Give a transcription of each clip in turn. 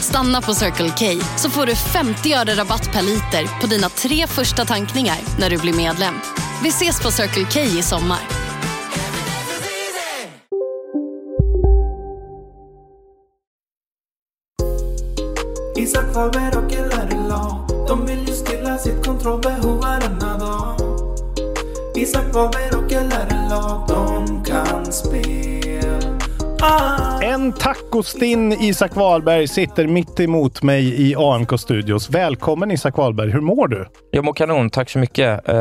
Stanna på Circle K så får du 50 öre rabatt per liter på dina tre första tankningar när du blir medlem. Vi ses på Circle K i sommar. Isak Faber och LRLA De vill ju stilla sitt kontrollbehov varenda dag Isak Faber och LRLA De kan spela. En tacostinn Isak Wahlberg sitter mitt emot mig i AMK Studios. Välkommen Isak Wahlberg, hur mår du? Jag mår kanon, tack så mycket. Uh,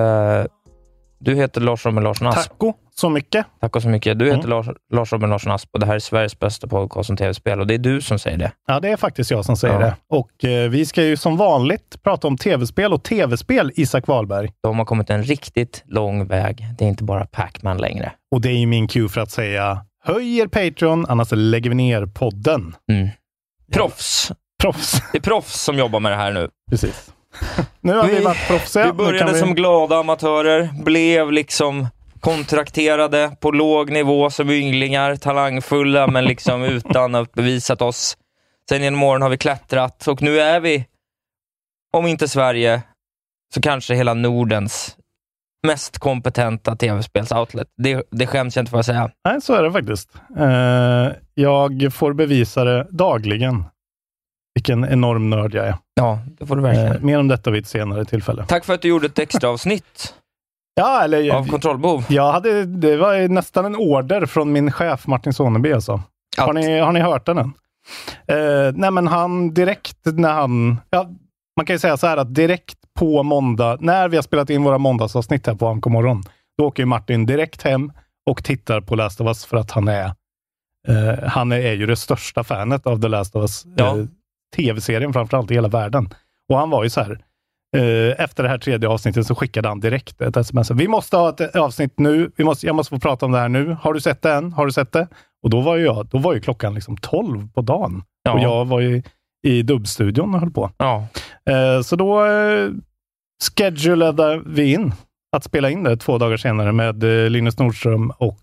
du heter Lars Robin Larsson Asp. Taco så mycket. Tack så mycket. Du heter mm. Lars, Lars Robin Larsson Asp och det här är Sveriges bästa podcast om tv-spel och det är du som säger det. Ja, det är faktiskt jag som säger ja. det. Och uh, vi ska ju som vanligt prata om tv-spel och tv-spel, Isak Wahlberg. De har kommit en riktigt lång väg. Det är inte bara Pac-Man längre. Och det är ju min cue för att säga Höj er Patreon, annars lägger vi ner podden. Mm. Proffs. Proffs. Det är proffs som jobbar med det här nu. Precis. Nu har vi, vi varit proffsiga. Vi började vi... som glada amatörer, blev liksom kontrakterade på låg nivå som ynglingar, talangfulla men liksom utan att bevisat oss. Sen genom åren har vi klättrat och nu är vi, om inte Sverige, så kanske hela Nordens mest kompetenta tv-spelsoutlet. Det, det skäms jag inte för att säga. Nej, så är det faktiskt. Uh, jag får bevisa det dagligen. Vilken enorm nörd jag är. Ja, det får du verkligen. Uh, mer om detta vid ett senare tillfälle. Tack för att du gjorde ett extra avsnitt. ja, eller, av kontrollbehov. Jag hade, det var nästan en order från min chef Martin Soneby. Alltså. Har, ni, har ni hört den än? Uh, nej, men han direkt när han... Ja, man kan ju säga så här att direkt på måndag, när vi har spelat in våra måndagsavsnitt här på AMK morgon, då åker Martin direkt hem och tittar på Last of Us för att han är, eh, han är, ju det största fanet av The Last of Us. Ja. Eh, Tv-serien framförallt i hela världen. Och han var ju så här, eh, efter det här tredje avsnittet så skickade han direkt ett sms. Vi måste ha ett avsnitt nu. Vi måste, jag måste få prata om det här nu. Har du sett det än? Har du sett det? Och då var ju, jag, då var ju klockan liksom 12 på dagen. Ja. Och jag var ju i dubbstudion och höll på. Ja. Eh, så då eh, schedulade vi in att spela in det två dagar senare med eh, Linus Nordström och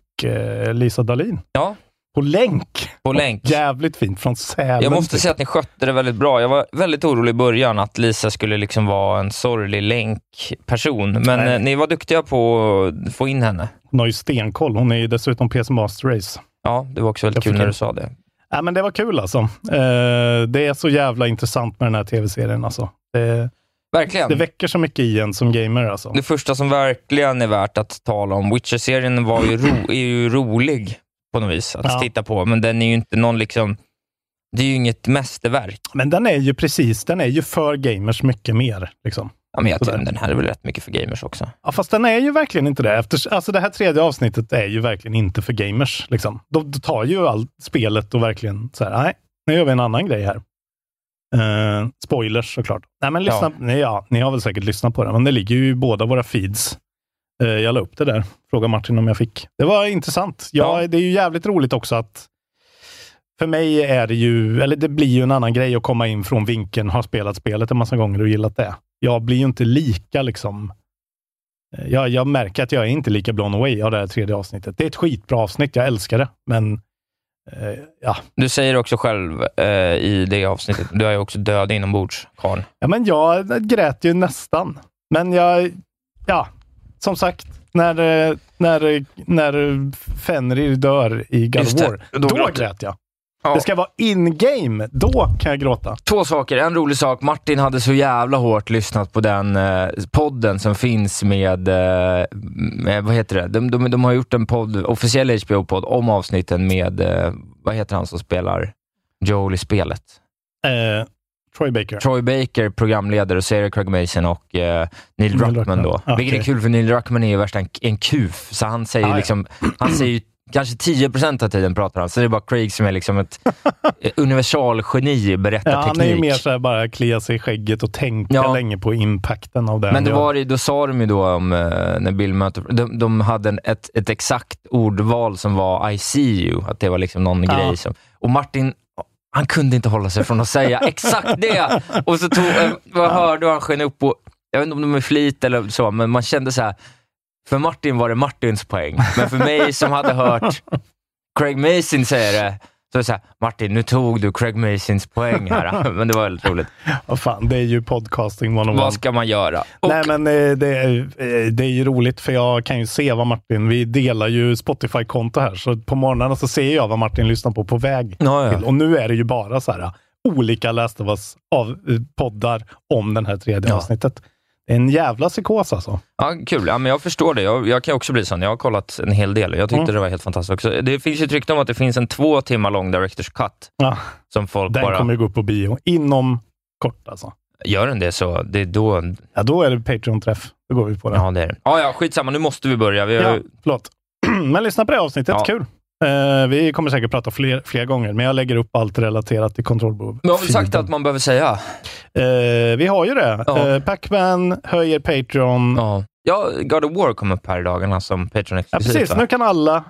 Lisa Dahlin. Ja. På länk. På länk. Jävligt fint. Från Sälen. Jag måste säga att ni skötte det väldigt bra. Jag var väldigt orolig i början att Lisa skulle liksom vara en sorglig länkperson. Men Nej. Ni var duktiga på att få in henne. Hon har ju stenkoll. Hon är ju dessutom PC Master Race. Ja, det var också väldigt jag kul när du sa det. Ja, men det var kul alltså. Eh, det är så jävla intressant med den här tv-serien. Alltså. Det, Verkligen. Det väcker så mycket i en som gamer. Alltså. Det första som verkligen är värt att tala om, Witcher-serien var ju ro, är ju rolig på något vis att ja. titta på, men den är ju inte någon liksom det är ju inget mästerverk. Men den är ju precis, den är ju för gamers mycket mer. Liksom. Ja, men jag tycker den här är väl rätt mycket för gamers också. Ja, fast den är ju verkligen inte det. Efter, alltså det här tredje avsnittet är ju verkligen inte för gamers. Liksom. De, de tar ju allt spelet och verkligen så här, nej, nu gör vi en annan grej här. Uh, spoilers såklart. Nej, men lyssna, ja. Nej, ja, ni har väl säkert lyssnat på det, men det ligger ju i båda våra feeds. Uh, jag la upp det där. Fråga Martin om jag fick. Det var intressant. Ja, ja. Det är ju jävligt roligt också att för mig är det ju, eller det blir ju en annan grej att komma in från vinkeln, ha spelat spelet en massa gånger och gillat det. Jag blir ju inte lika liksom eh, jag, jag märker att jag är inte lika blown away av det här tredje avsnittet. Det är ett skitbra avsnitt, jag älskar det, men Uh, ja. Du säger också själv uh, i det avsnittet, du är ju också död inombords, Karl. Ja, men jag grät ju nästan. Men jag, ja, som sagt, när, när, när Fenrir dör i God of War, då, då grät jag. Ja. Det ska vara in-game. Då kan jag gråta. Två saker. En rolig sak. Martin hade så jävla hårt lyssnat på den eh, podden som finns med, eh, med vad heter det? De, de, de har gjort en podd, officiell HBO-podd om avsnitten med, eh, vad heter han som spelar Joel i spelet? Eh, Troy Baker. Troy Baker programledare och så är det Craig Mason och eh, Neil Neil Druckmann Druckmann. då. Okay. Vilket är kul för Neil Druckmann är ju värsta en, en kuf, så han säger Ah, ja. liksom, han säger ju kanske 10% av tiden pratar han, så det är bara Craig som är liksom ett eh, universalgeni i Ja, berättarteknik. han är ju mer så här bara klia sig i skägget och tänka Ja. länge på impacten av det Men gör. var, det- då sa de ju då om, eh, när Bill möter, de, de hade en, ett, ett exakt ordval som var I see you, att det var liksom någon Ja. grej som, och Martin, han kunde inte hålla sig från att säga exakt det! Och så tog, eh, jag hörde han sken upp och, jag vet inte om det var med flit eller så, men man kände så här. För Martin var det Martins poäng, men för mig som hade hört Craig Mason säga det, så är det så här, Martin, nu tog du Craig Masons poäng här. Men det var väldigt roligt. Vad fan, det är ju podcasting 101. Vad ska man göra? Och, Nej, men eh, det är, eh, det är ju roligt för jag kan ju se vad Martin, vi delar ju Spotify-konto här, så på morgonen så ser jag vad Martin lyssnar på på väg Ja, ja. Och nu är det ju bara så här olika Last of Us av, eh, poddar om den här tredje Ja. avsnittet. En jävla psykos alltså. Ja, kul. Ja, men jag förstår det. Jag, jag kan också bli sån. Jag har kollat en hel del och jag tyckte Mm. det var helt fantastiskt också. Det finns ju ett rykte om att det finns en två timmar lång Directors Cut Ja, som folk den bara... kommer ju gå upp på bio inom kort alltså. Gör den det så, det är då... Ja, då är det Patreon-träff. Då går vi på det. Ja, det är det. Ja, ja, skitsamma. Nu måste vi börja. Vi har, Ja, förlåt. Men lyssna på det avsnittet, Ja. kul. Eh, vi kommer säkert prata fler, fler gånger, men jag lägger upp allt relaterat till kontrollbehov. Vi har väl sagt att man behöver säga? Eh, vi har ju det. Ja. Eh, Pacman höjer Patreon. Ja. Ja. ja, God of War kom upp här i dagarna som Patreon exklusivt. precis. va? Nu kan alla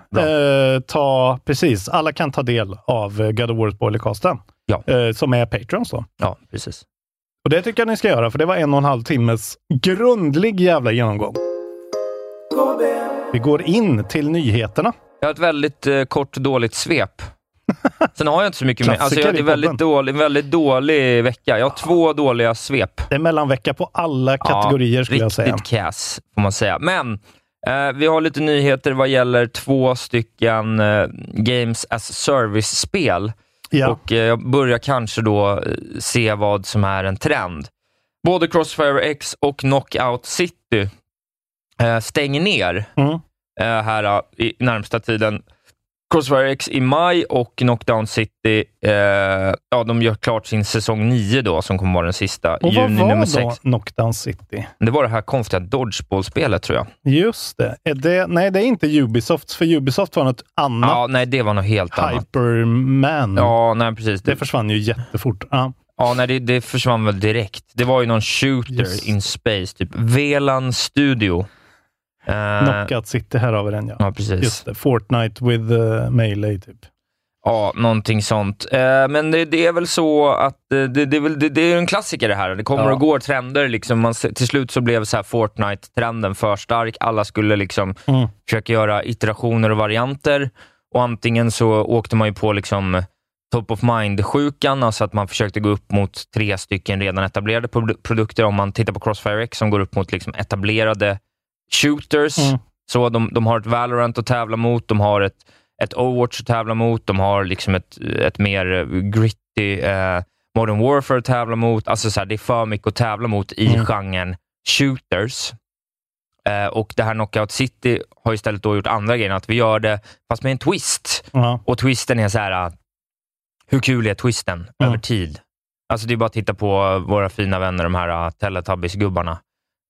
ta, precis, alla kan ta del av God of War spoilercasten. Ja. Som är Patreons då. Ja, precis. Och det tycker jag ni ska göra, för det var en och en halv timmes grundlig jävla genomgång. Vi går in till nyheterna. Jag har ett väldigt eh, kort dåligt svep. Sen har jag inte så mycket mer. Alltså, jag, det är i väldigt dålig, en väldigt dålig vecka. Jag har två dåliga svep. Det är mellanvecka på alla kategorier skulle jag säga. Riktigt kass, får man säga. Men eh, vi har lite nyheter vad gäller två stycken eh, Games as Service-spel. Ja. Och eh, jag börjar kanske då eh, se vad som är en trend. Både Crossfire X och Knockout City eh, stänger ner Mm. Eh, här i närmsta tiden. Crossfire X i maj och Knockdown City, eh, ja, de gör klart sin säsong 9 då, som kommer vara den sista. Och vad juni var nummer då 6. Knockdown City? Det var det här konstiga Dodgeball-spelet tror jag. Just det. Är det. Nej, det är inte Ubisoft, för Ubisoft var något annat. Ja, nej, det var något helt annat. Hyperman. Ja, nej precis. Det Det, försvann ju jättefort. Ja. ja, nej, det, det försvann väl direkt. Det var ju någon shooter Just. in space, typ Velan Studio. Eh, Knockout City, här har vi den ja. Ja, precis. Just det. Fortnite with uh, Melee, typ. Ja, någonting sånt. Eh, men det, det är väl så att det, det, är väl, det, det är en klassiker det här. Det kommer Ja. och går trender. Liksom. Man, till slut så blev så Fortnite-trenden för stark. Alla skulle liksom Mm. försöka göra iterationer och varianter. Och antingen så åkte man ju på liksom top of mind-sjukan, alltså att man försökte gå upp mot tre stycken redan etablerade produ- produkter. Om man tittar på Crossfire X som går upp mot liksom etablerade shooters. Mm. Så de, de har ett Valorant att tävla mot, de har ett, ett Overwatch att tävla mot, de har liksom ett, ett mer eh, gritty eh, Modern Warfare att tävla mot. Alltså så här, det är för mycket att tävla mot i Mm. genren shooters. Eh, och det här Knockout City har istället då gjort andra grejer, att vi gör det fast med en twist. Ja. Och twisten är så här, uh, hur kul är twisten Mm. över tid? Alltså det är bara att titta på våra fina vänner, de här uh, Teletubbies-gubbarna.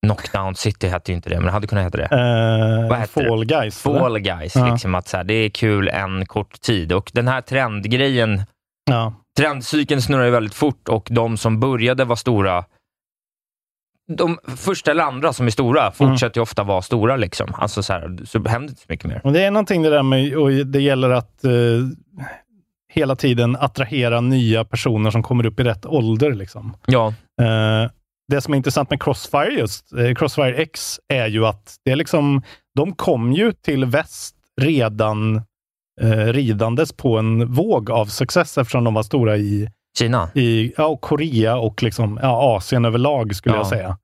Knockdown City hette ju inte det, men det hade kunnat heta det. Eh, Vad heter Fall Guys. eller? Fall Guys, Ja. liksom att så här, det är kul en kort tid. Och den här trendgrejen, Ja. trendcykeln snurrar ju väldigt fort och de som började vara stora, de första eller andra som är stora fortsätter ju ofta vara stora. Liksom. Alltså så, här, så händer inte så mycket mer. Och det är någonting det där med, och det gäller att eh, hela tiden attrahera nya personer som kommer upp i rätt ålder. Liksom. Ja, Eh, det som är intressant med Crossfire just, eh, Crossfire X, är ju att det är liksom, de kom ju till väst redan eh, ridandes på en våg av success eftersom de var stora i, Kina. i ja, och Korea och liksom, ja, Asien överlag skulle Ja. jag säga.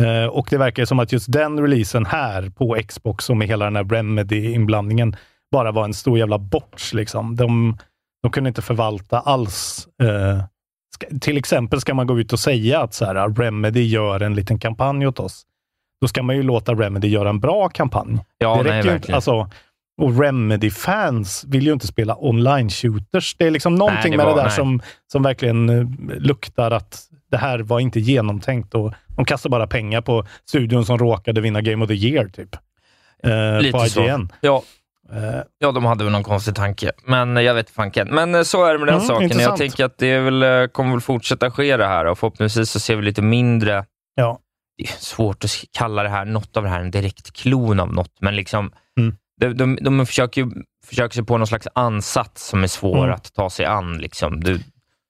Eh, och det verkar som att just den releasen här på Xbox och med hela den här Remedy-inblandningen bara var en stor jävla borts. Liksom. De, de kunde inte förvalta alls. Eh, ska, till exempel ska man gå ut och säga att så här, Remedy gör en liten kampanj åt oss. Då ska man ju låta Remedy göra en bra kampanj. Ja, det nej, räcker ju inte, alltså, Och Remedy-fans vill ju inte spela online-shooters. Det är liksom någonting Nej, det med var- det där nej. som, som verkligen eh, luktar att det här var inte genomtänkt och de kastar bara pengar på studion som råkade vinna Game of the Year, typ. Eh, Lite på så. IGN. Ja, Eh, ja, de hade väl någon konstig tanke, men jag vet fanken. Men eh, så är det med den Mm, saken. Jag intressant. tänker att det väl, eh, kommer väl fortsätta ske det här och förhoppningsvis så ser vi lite mindre ja. det är svårt att kalla det här, något av det här en direkt klon av något, men liksom Mm. de, de, de försöker, ju- försöker sig på någon slags ansats som är svår Mm. att ta sig an. Liksom. Du,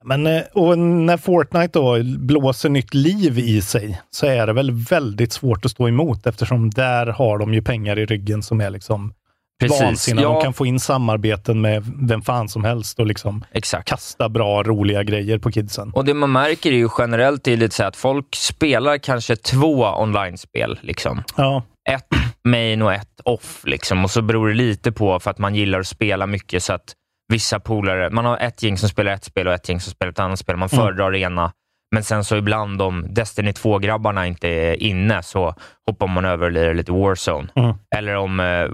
Men eh, och när Fortnite då blåser nytt liv i sig så är det väl väldigt svårt att stå emot eftersom där har de ju pengar i ryggen som är liksom precis. vansinniga. De Ja, kan få in samarbeten med vem fan som helst och liksom exakt. kasta bra, roliga grejer på kidsen. Och det man märker är ju generellt är lite så att folk spelar kanske två online-spel. Liksom. Ja, Ett main och ett off. Liksom. Och så beror det lite på för att man gillar att spela mycket så att vissa polare, man har ett gäng som spelar ett spel och ett gäng som spelar ett annat spel. Man Mm. föredrar det ena, men sen så ibland om Destiny 2-grabbarna inte är inne så hoppar man över och lirar lite Warzone. Mm. Eller om eh,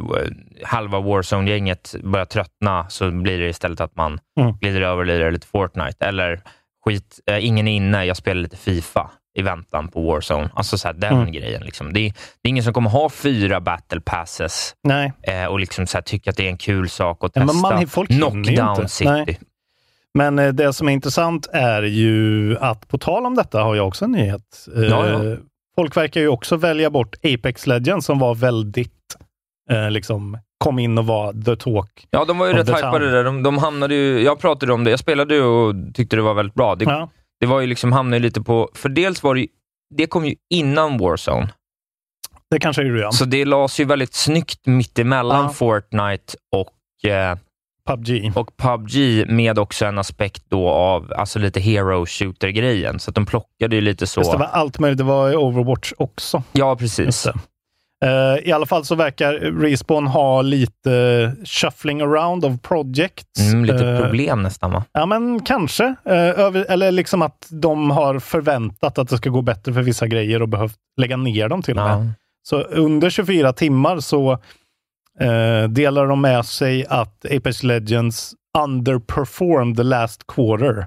halva Warzone-gänget börjar tröttna så blir det istället att man Mm. glider över och lirar lite Fortnite. Eller skit, eh, ingen är inne, jag spelar lite Fifa i väntan på Warzone. Alltså så här, den Mm. grejen. Liksom. Det, är, det är ingen som kommer ha fyra battle passes eh, och liksom så här, tycka att det är en kul sak att Ja, testa. men man- folk Knockdown. City. Nej. Men eh, det som är intressant är ju att på tal om detta har jag också en nyhet. Eh, Ja, ja. Folk verkar ju också välja bort Apex Legends som var väldigt, eh, liksom, kom in och var the talk. Ja, de var ju rätt hypade där. De, de hamnade ju, jag pratade om det, jag spelade ju och tyckte det var väldigt bra. Det, Ja, det var ju liksom, hamnade ju lite på, för dels var det ju, det kom ju innan Warzone. det kanske är du ja. Så det lades ju väldigt snyggt mittemellan Ja. Fortnite och, eh, PubG. och PubG med också en aspekt då av alltså lite hero shooter-grejen. Så att de plockade ju lite så. Just det var allt möjligt. Det var Overwatch också. Ja, precis. Eh, I alla fall så verkar Respawn ha lite eh, shuffling around of projects. Mm, lite Eh, problem nästan va? Ja, men kanske. Eh, över, eller liksom att de har förväntat att det ska gå bättre för vissa grejer och behövt lägga ner dem till och med. Ja. Så under 24 timmar så eh, delar de med sig att Apex Legends underperformed the last quarter.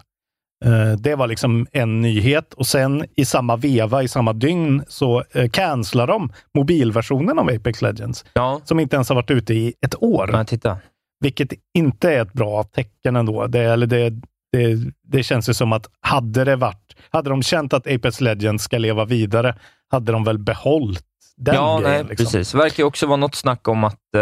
Eh, det var liksom en nyhet och sen i samma veva, i samma dygn, så eh, cancelar de mobilversionen av Apex Legends Ja, som inte ens har varit ute i ett år. men titta. Vilket inte är ett bra tecken ändå. Det, eller det, det, det känns ju som att hade det varit, hade de känt att Apex Legends ska leva vidare, hade de väl behållit den ja, grejen. nej, liksom. precis. Det verkar också vara något snack om att, eh,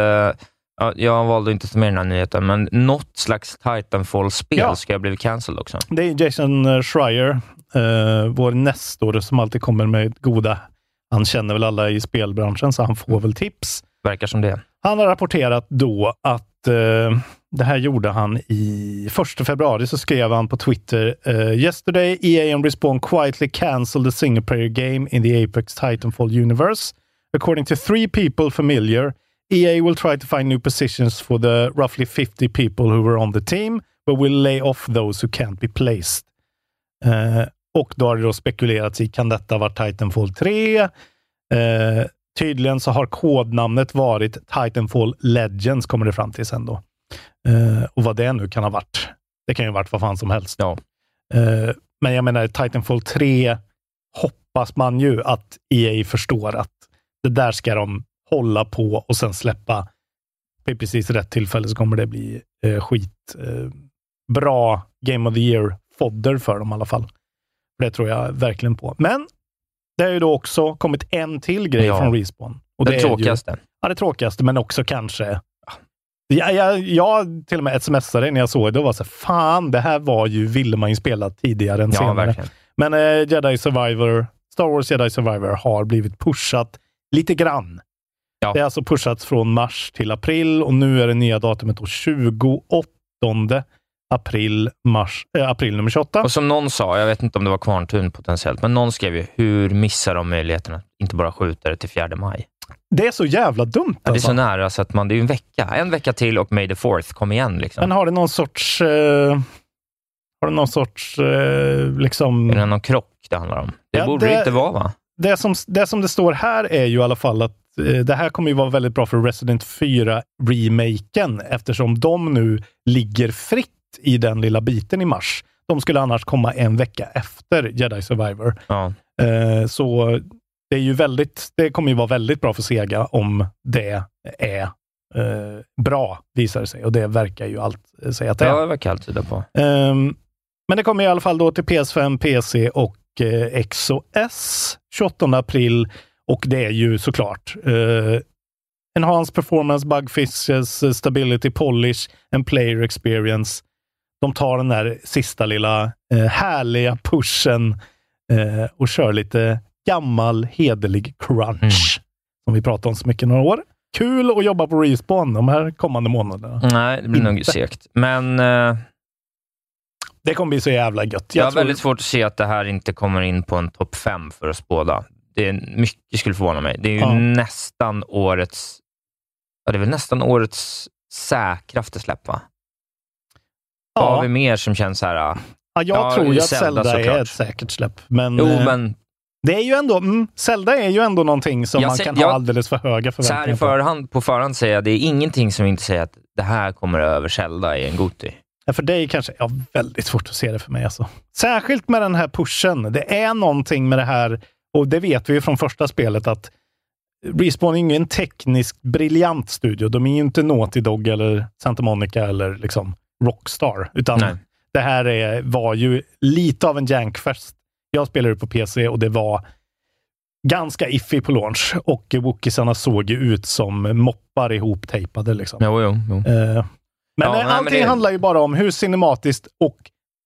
ja, jag valde inte att ta med den här nyheten, men något slags Titanfall-spel Ja. ska ha blivit cancelled också. Det är Jason eh, Schreier, eh, vår nestor som alltid kommer med goda, han känner väl alla i spelbranschen så han får väl tips. Verkar som det. Han har rapporterat då att eh, det här gjorde han i 1 februari, så skrev han på Twitter eh, “Yesterday EA and Respawn quietly cancelled the single player game in the Apex Titanfall universe. According to three people familiar, EA will try to find new positions for the roughly 50 people who were on the team, but will lay off those who can't be placed.” Eh, och då har det då spekulerats i, kan detta vara Titanfall 3? Eh, tydligen så har kodnamnet varit Titanfall Legends, kommer det fram till sen då. Eh, och vad det nu kan ha varit. Det kan ju ha varit vad fan som helst. Ja. Eh, men jag menar, Titanfall 3 hoppas man ju att EA förstår att det där ska de hålla på och sen släppa. Vid precis rätt tillfälle så kommer det bli eh, skit. Eh, bra Game of the Year-fodder för dem i alla fall. Det tror jag verkligen på. Men det har ju då också kommit en till grej Ja. från Respawn. Och Det är ju- tråkigaste. Ja, det tråkigaste, men också kanske... Jag, jag, jag till och med smsade när jag såg det och var så här, fan, det här var ju, ville man ju spela tidigare än Ja, senare. verkligen. Men eh, Jedi Survivor, Star Wars Jedi Survivor har blivit pushat lite grann. Ja. Det är alltså pushats från mars till april och nu är det nya datumet då 28 april, mars, eh, april nummer 28. Och som någon sa, jag vet inte om det var Kvarntun potentiellt, men någon skrev ju, hur missar de möjligheten att inte bara skjuta det till 4 maj? Det är så jävla dumt Ja, det är alltså. så nära så att man, det är en vecka. En vecka till och May the 4th, kom igen liksom. Men har det någon sorts... Eh, har det någon sorts... Eh, liksom... Är det någon krock det handlar om? Det Ja, borde det inte vara va? Det, som, det som det står här är ju i alla fall att eh, det här kommer ju vara väldigt bra för Resident 4-remaken eftersom de nu ligger fritt i den lilla biten i mars. De skulle annars komma en vecka efter Jedi Survivor. Ja. Eh, så det, är ju väldigt, det kommer ju vara väldigt bra för Sega om det är eh, bra, visar det sig. Och det verkar ju allt säga att det är. Ja, det verkar allt tyda på. Ehm, men det kommer i alla fall då till PS5, PC och eh, XOS 28 april. Och det är ju såklart eh, Enhanced Performance, Bug Fixes, Stability Polish and Player Experience. De tar den där sista lilla eh, härliga pushen eh, och kör lite gammal hederlig crunch. Mm. Som vi pratat om så mycket några år. Kul att jobba på Respawn de här kommande månaderna. Nej, det blir nog Inte. segt. Men eh, Det kommer bli så jävla gött. jag har tror- väldigt svårt att se att det här inte kommer in på en topp fem för oss båda. Det är mycket skulle förvåna mig. Det är ju Ja. nästan årets... Ja, det är väl nästan årets säkraste släpp, va? Vad har ja. vi mer som känns så här... ah, Ja, jag Ja, tror ju att Zelda Zelda, är såklart. ett säkert släpp. Men, Jo, eh, men det är ju ändå, mm, Zelda är ju ändå någonting som Jag man kan jag- ha alldeles för höga så här i förväntningar på. förhand, på förhand säger jag, det är ingenting som inte säger att det här kommer över Zelda i en Goti. Ja, för dig kanske, ja, väldigt svårt att se det för mig. Alltså. Särskilt med den här pushen. Det är någonting med det här, och det vet vi ju från första spelet, att Respawn är ju en tekniskt briljant studio. De är ju inte Naughty Dog eller Santa Monica eller liksom Rockstar, utan Nej. det här är, var ju lite av en jankfest. Jag spelade på PC och det var ganska iffy på launch och Wookiesarna såg ju ut som moppar ihop-tejpade. Liksom. Jo, jo, jo. Eh, men Ja, nej, men allting det- handlar ju bara om hur cinematiskt och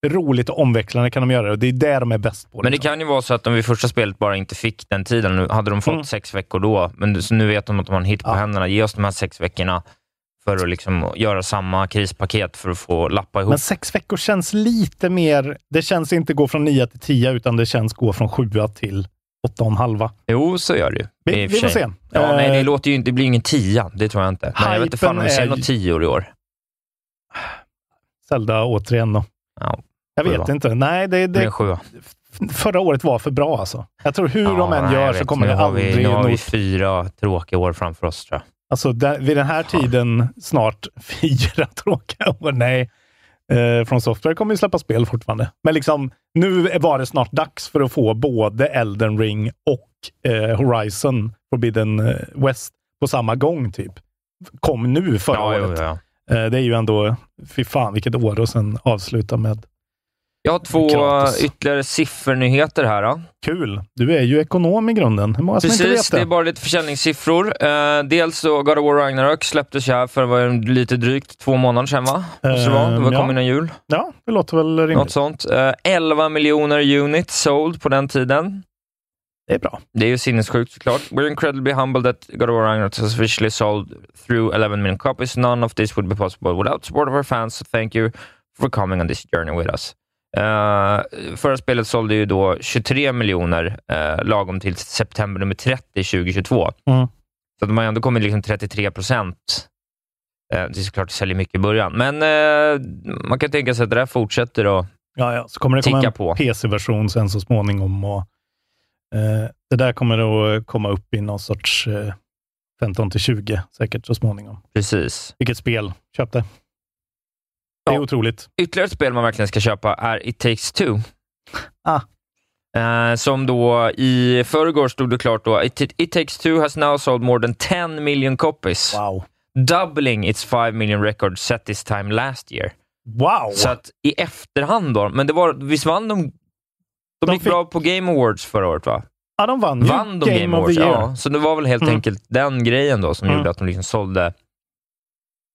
roligt och omvecklande kan de göra det. Och det är det de är bäst på. Men det liksom. kan ju vara så att de vid första spelet bara inte fick den tiden. Nu hade de fått Mm. sex veckor då, men så nu vet de att de har en hit på Ja. händerna. Ge oss de här sex veckorna för att liksom göra samma krispaket för att få lappa ihop. Men sex veckor känns lite mer... Det känns inte gå från nio till tio, utan det känns gå från sjua till åtta och en halva. Jo, så gör det ju. Vi, vi får se. Ja, nej, det Eh, låter ju det blir ingen tia. Det tror jag inte. Men jag vet inte fan om vi ser ju- tior i år. Zelda återigen då. Ja, Jag vet inte. Nej, det, det det, förra året var för bra alltså. Jag tror hur de än nej, gör så kommer det har vi, aldrig Nu har vi fyra tråkiga år framför oss, tror jag. Alltså där, vid den här tiden, snart fyra tråkiga år, nej. Eh, från Software kommer ju släppa spel fortfarande. Men liksom, nu var det snart dags för att få både Elden Ring och eh, Horizon Forbidden eh, West på samma gång, typ. Kom nu förra Ja, jo, året. ja. Eh, det är ju ändå, fy fan vilket år och sen avsluta med Jag har två Kratos. ytterligare siffernyheter här. Då. kul. Du är ju ekonom i grunden. Hur många som inte Precis, vet det det? är bara lite försäljningssiffror. Eh, dels så God of War Ragnarök släpptes ju här för det, lite drygt två månader sedan, va? Det vara. Det var kom ja. innan jul. Ja, det låter väl Något rimligt. sånt. Eh, 11 miljoner units sold på den tiden. Det är bra. Det är ju sinnessjukt såklart. We're incredibly humbled that God of War Ragnarok has officially sold through 11 million copies. None of this would be possible without support of our fans, so thank you for coming on this journey with us. Uh, förra spelet sålde ju då 23 miljoner eh, lagom till september nummer 30 2022. Mm. Så de har ändå kommit liksom 33 procent. Eh, det är såklart det säljer mycket i början, men eh, man kan tänka sig att det där fortsätter och Ja, ja, så kommer det komma Ticka en på. PC-version sen så småningom. Och, det där kommer att komma upp i någon sorts eh, 15 till 20 säkert så småningom. precis. Vilket spel? Köp det. Det är Ja. otroligt. Ytterligare ett spel man verkligen ska köpa är It takes two. Ah. Eh, som då i förrgår stod det klart då, It, It takes two has now sold more than 10 million copies. Wow. Doubling its 5 million record set this time last year. Wow! Så att i efterhand då, men det var, visst vann de? De, De gick fick- bra på Game Awards förra året va? ja, de vann Vann de Game, of Awards? Ja, så det var väl helt Mm. enkelt den grejen då som Mm. gjorde att de liksom sålde,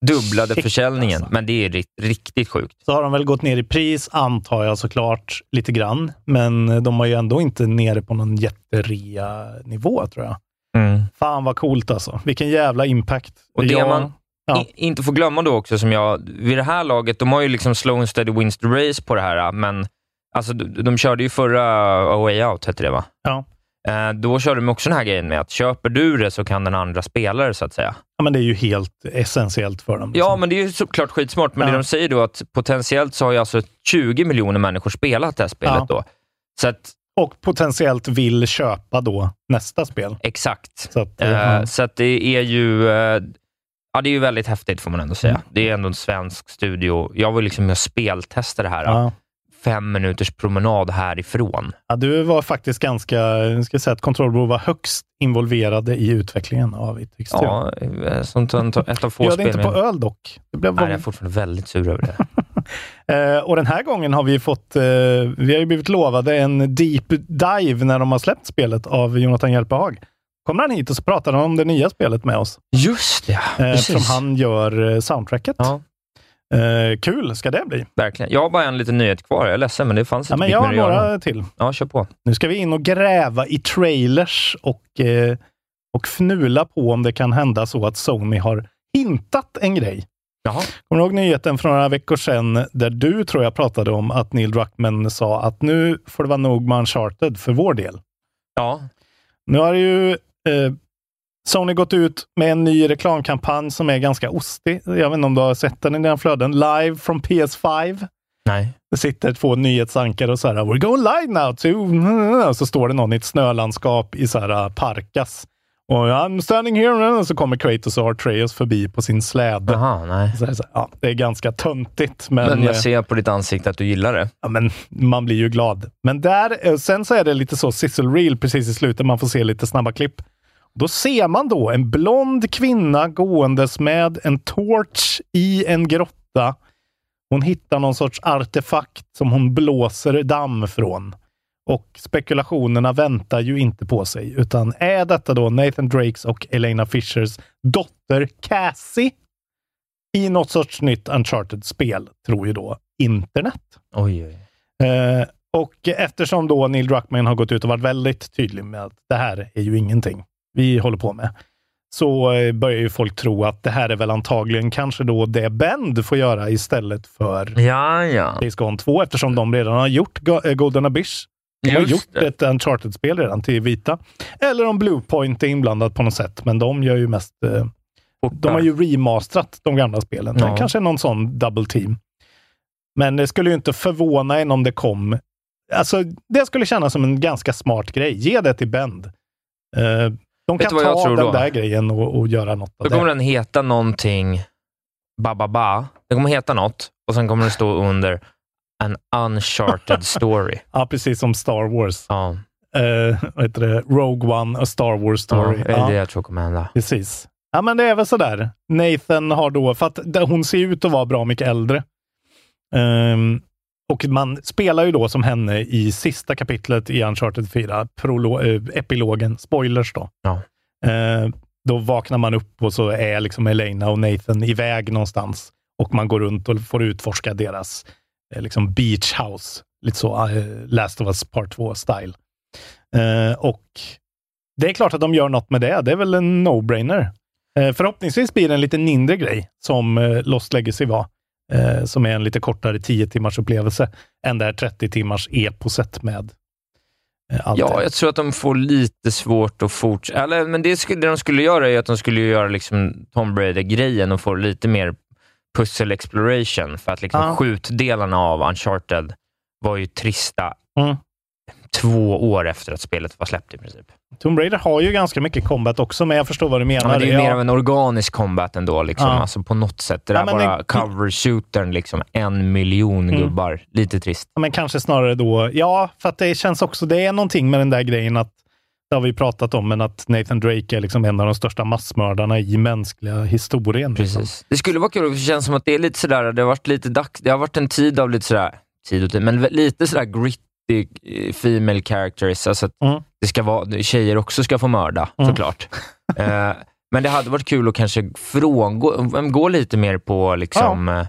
dubblade Shit, försäljningen. alltså. Men det är rikt, riktigt sjukt. Så har de väl gått ner i pris, antar jag såklart, lite grann. Men de var ju ändå inte nere på någon jätterea-nivå, tror jag. Mm. Fan vad coolt alltså. Vilken jävla impact. Och det Ja, man Ja. i, inte får glömma då också, som jag, vid det här laget, de har ju liksom slow and steady wins the race på det här, men alltså, de, de körde ju förra A Way Out, hette det va? Ja. Eh, då körde de också den här grejen med att köper du det så kan den andra spela det, så att säga. ja, men det är ju helt essentiellt för dem. Ja, liksom. men det är ju såklart skitsmart, men Ja. det de säger då att potentiellt så har ju alltså 20 miljoner människor spelat det här spelet Ja. då. Så att Och potentiellt vill köpa då nästa spel. Exakt. Så att, Eh, ja. Så att det är ju eh, ja, det är ju väldigt häftigt får man ändå säga. Mm. Det är ändå en svensk studio. Jag var liksom med och speltestade det här. Ja. Fem minuters promenad härifrån. Ja, du var faktiskt ganska, jag ska säga att Control Bro var högst involverade i utvecklingen av It. Ja, eh, sånt, ett av få Gör det inte på öl dock. Det blev Nej, jag är fortfarande väldigt sur över det. Eh, och den här gången har vi fått, eh, vi har ju blivit lovade en deep dive när de har släppt spelet av Jonathan Hjälpehag. Kommer han hit och så pratar han om det nya spelet med oss. Just det, Eh, precis. eftersom han gör eh, soundtracket. Ja, Eh, kul ska det bli. verkligen. Jag har bara en liten nyhet kvar. Jag är ledsen, men det fanns Ja, inte men mycket jag har göra. några till. Ja, kör på. Nu ska vi in och gräva i trailers och, eh, och fnula på om det kan hända så att Sony har hintat en grej. Jaha. Kommer du ihåg nyheten för några veckor sedan där du tror jag pratade om att Neil Druckmann sa att nu får det vara nog med Uncharted för vår del. Ja, Nu har ju eh, Sony gått ut med en ny reklamkampanj som är ganska ostig. Jag vet inte om du har sett den i dina flöden. Live from PS5. nej. Det sitter två nyhetsankare och så här, we're going live now to... Så står det någon i ett snölandskap i så här parkas. Och I'm standing here och så kommer Kratos och Atreus förbi på sin släde. Jaha, nej. Så så ja, det är ganska töntigt, men, Men eh, jag ser på ditt ansikte att du gillar det. ja, men man blir ju glad. Men där, eh, sen så är det lite så sizzle reel precis i slutet. Man får se lite snabba klipp. Då ser man då en blond kvinna gåendes med en torch i en grotta. Hon hittar någon sorts artefakt som hon blåser damm från. Och spekulationerna väntar ju inte på sig, utan är detta då Nathan Drakes och Elena Fishers dotter Cassie i något sorts nytt Uncharted-spel, tror ju då internet. Oj, oj. Eh, och eftersom då Neil Druckmann har gått ut och varit väldigt tydlig med att det här är ju ingenting vi håller på med, så eh, börjar ju folk tro att det här är väl antagligen kanske då det Bend får göra istället för Ja, ja. Days Gone 2, eftersom de redan har gjort eh, Golden Abyss. De har gjort det. ett Uncharted-spel redan till vita. Eller om Bluepoint är inblandat på något sätt, men de gör ju mest... Eh, de har ju remasterat de gamla spelen. Ja. Kanske någon sån double team. Men det skulle ju inte förvåna en om det kom... Alltså, det skulle kännas som en ganska smart grej. Ge det till Bend. Eh, de kan ta den då? där grejen och, och göra något Då kommer det. den heta någonting ba, ba, ba. Det kommer heta något och sen kommer det stå under an uncharted story. Ja, precis som Star Wars. Ja, Eh, vad heter det? Rogue One, A Star Wars ja Story. det är det jag tror kommer hända. Precis. Ja, men det är väl sådär. Nathan har då, för att hon ser ut att vara bra mycket äldre. Ehm, och man spelar ju då som henne i sista kapitlet i Uncharted 4, prolo- eh, epilogen, spoilers då. Ja. Ehm, då vaknar man upp och så är liksom Elena och Nathan iväg någonstans. Och man går runt och får utforska deras eh, liksom beach house. Lite så eh, Last of Us Part 2-style. Eh, och det är klart att de gör något med det. Det är väl en no-brainer. Eh, förhoppningsvis blir det en lite mindre grej, som eh, Lost Legacy var. Eh, som är en lite kortare 10 timmars upplevelse än det här 30 timmars eposet med eh, allt Ja, jag tror att de får lite svårt att fortsätta. Eller, men det, skulle, det de skulle göra är att de skulle göra liksom Tom Brady-grejen och få lite mer pussel exploration. För att liksom Ja. skjutdelarna av Uncharted var ju trista Mm. två år efter att spelet var släppt i princip. Tomb Raider har ju ganska mycket combat också, men jag förstår vad du menar. Ja, det är ju mer av en organisk combat ändå, liksom. Ja. Alltså, på något sätt. Det där ja, bara det... cover-shootern, liksom. en miljon mm. gubbar. Lite trist. Ja, men kanske snarare då... Ja, för att det känns också... Det är någonting med den där grejen att... Det har vi pratat om, men att Nathan Drake är liksom en av de största massmördarna i mänskliga historien. Liksom. Precis. Liksom. Det skulle vara kul, det känns som att det är lite sådär... Det har varit, lite dags, det har varit en tid av lite sådär... Tid och tid, men lite sådär grit 80 eh, female characters. Alltså mm. det ska vara, tjejer också ska få mörda, mm. såklart. eh, men det hade varit kul att kanske frångå, mm, gå lite mer på liksom, ja. Eh,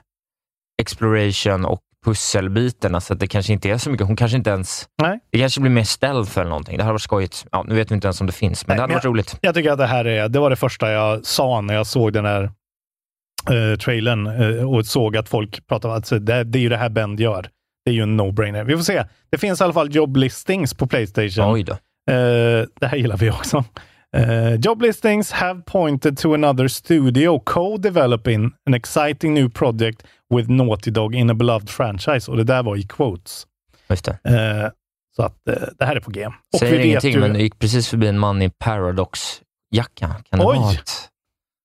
exploration och pusselbitarna, så alltså att det kanske inte är så mycket. Hon kanske inte ens... Nej. Det kanske blir mer stealth eller någonting. Det hade varit skojigt. Ja, nu vet vi inte ens om det finns, men Nej, det hade varit jag, roligt. Jag tycker att det här är, det var det första jag sa när jag såg den här eh, trailern eh, och såg att folk pratade om att alltså, det, det är ju det här Bend gör. Det är ju en no-brainer. Vi får se. Det finns i alla fall job listings på Playstation. Oj då. Eh, det här gillar vi också. Uh, job listings have pointed to another studio co-developing an exciting new project with Naughty Dog in a beloved franchise. Och det där var i quotes. Just det. Eh, Så att eh, det här är på G. Och Säger vi ingenting, ju, men det gick precis förbi en man i Paradox-jacka. Kan det Oj! vara att,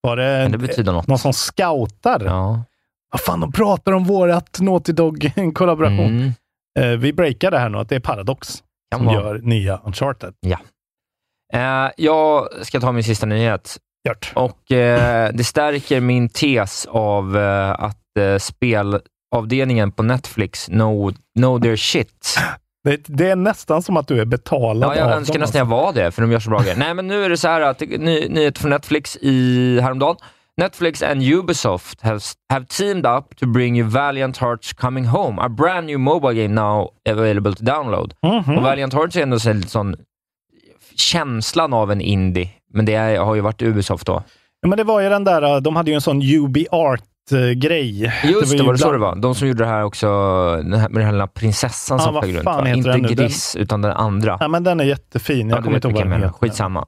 var det, kan det betyda något? någon som scoutar? Ja. Vad fan, de pratar om vårat Naughty Dog-kollaboration. Mm. Eh, vi breakar det här nu, att det är Paradox Kan som vara. gör nya Uncharted. Eh, jag ska ta min sista nyhet. Gjort. Och eh, Det stärker min tes av eh, att eh, spelavdelningen på Netflix know, know their shit. Det, det är nästan som att du är betalad Ja, jag av önskar dem. nästan jag var det, för de gör så bra grejer. Nej, men nu är det så här att ny, nyhet från Netflix i häromdagen. Netflix and Ubisoft have, have teamed up to bring you Valiant Hearts Coming Home, a brand new mobile game now available to download. Mhm. Och Valiant Hearts är ändå så lite sån känslan av en indie, men det är, har ju varit Ubisoft då. Ja, men det var ju den där, de hade ju en sån UB Art-grej. Just det, var det så det var? De som gjorde det här också, den här, med den här prinsessan Ja, som flög runt. Inte nu? Den- Gris, utan den andra. Ja, men den är jättefin. Jag Ja, kommer inte ihåg vad den heter. Skitsamma.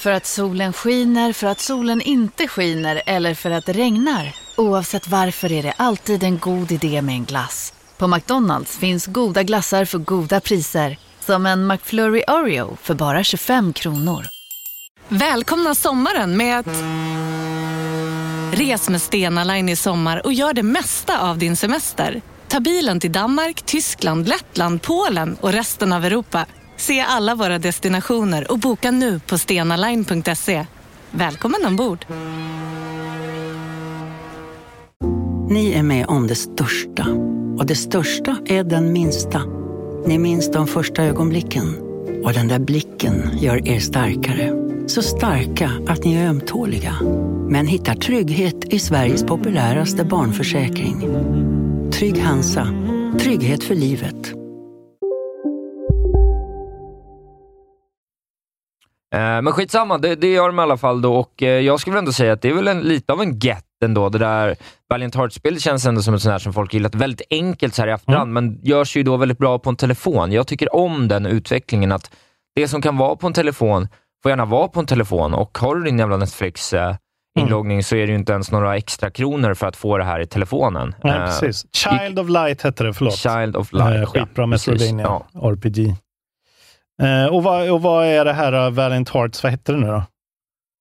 För att solen skiner, för att solen inte skiner eller för att det regnar. Oavsett varför är det alltid en god idé med en glass. På McDonalds finns goda glassar för goda priser. Som en McFlurry Oreo för bara 25 kronor. Välkomna sommaren med att... Res med Stena Line i sommar och gör det mesta av din semester. Ta bilen till Danmark, Tyskland, Lettland, Polen och resten av Europa. Se alla våra destinationer och boka nu på stenaline.se. Välkommen ombord! Ni är med om det största. Och det största är den minsta. Ni minns de första ögonblicken. Och den där blicken gör er starkare. Så starka att ni är ömtåliga. Men hittar trygghet i Sveriges populäraste barnförsäkring. Trygg Hansa. Trygghet för livet. Men skitsamma, det, det gör de i alla fall då och eh, jag skulle väl ändå säga att det är väl en, lite av en get ändå. Det där Valiant Hearts-spelet känns ändå som ett sånt här som folk gillat väldigt enkelt så här i efterhand, men görs ju då väldigt bra på en telefon. Jag tycker om den utvecklingen, att det som kan vara på en telefon får gärna vara på en telefon och har du din jävla Netflix eh, inloggning så är det ju inte ens några extra kronor för att få det här i telefonen. Nej, Eh, precis. Child of Light hette det, förlåt. Child of Light. Eh, skitbra ja. Metroidvania Ja. RPG. Eh, och, vad, och vad är det här uh, Valiant Hearts, vad hette det nu då?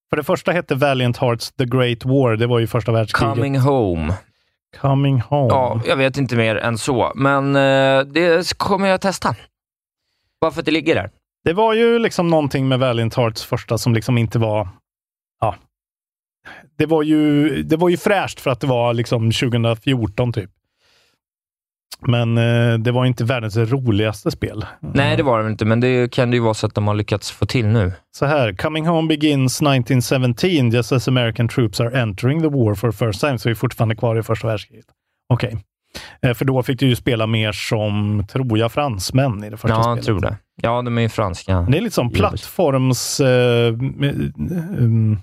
För det första hette Valiant Hearts The Great War, det var ju första världskriget. Coming home. Coming Home. Ja, jag vet inte mer än så, men eh, det kommer jag testa. Bara för att det ligger där. Det var ju liksom någonting med Valiant Hearts första som liksom inte var... Ja. Det var ju, det var ju fräscht för att det var liksom 2014 typ. Men eh, det var inte världens roligaste spel. Nej, det var det väl inte, men det kan det ju vara så att de har lyckats få till nu. Så här, Coming Home begins 1917 just as American troops are entering the war for the first time. Så vi är fortfarande kvar i första världskriget. Okej. Eh, För då fick du ju spela mer som, tror jag, fransmän i det första Ja, spelet. jag tror det. Ja, de är ju franska. Det är lite som plattforms, eh, um,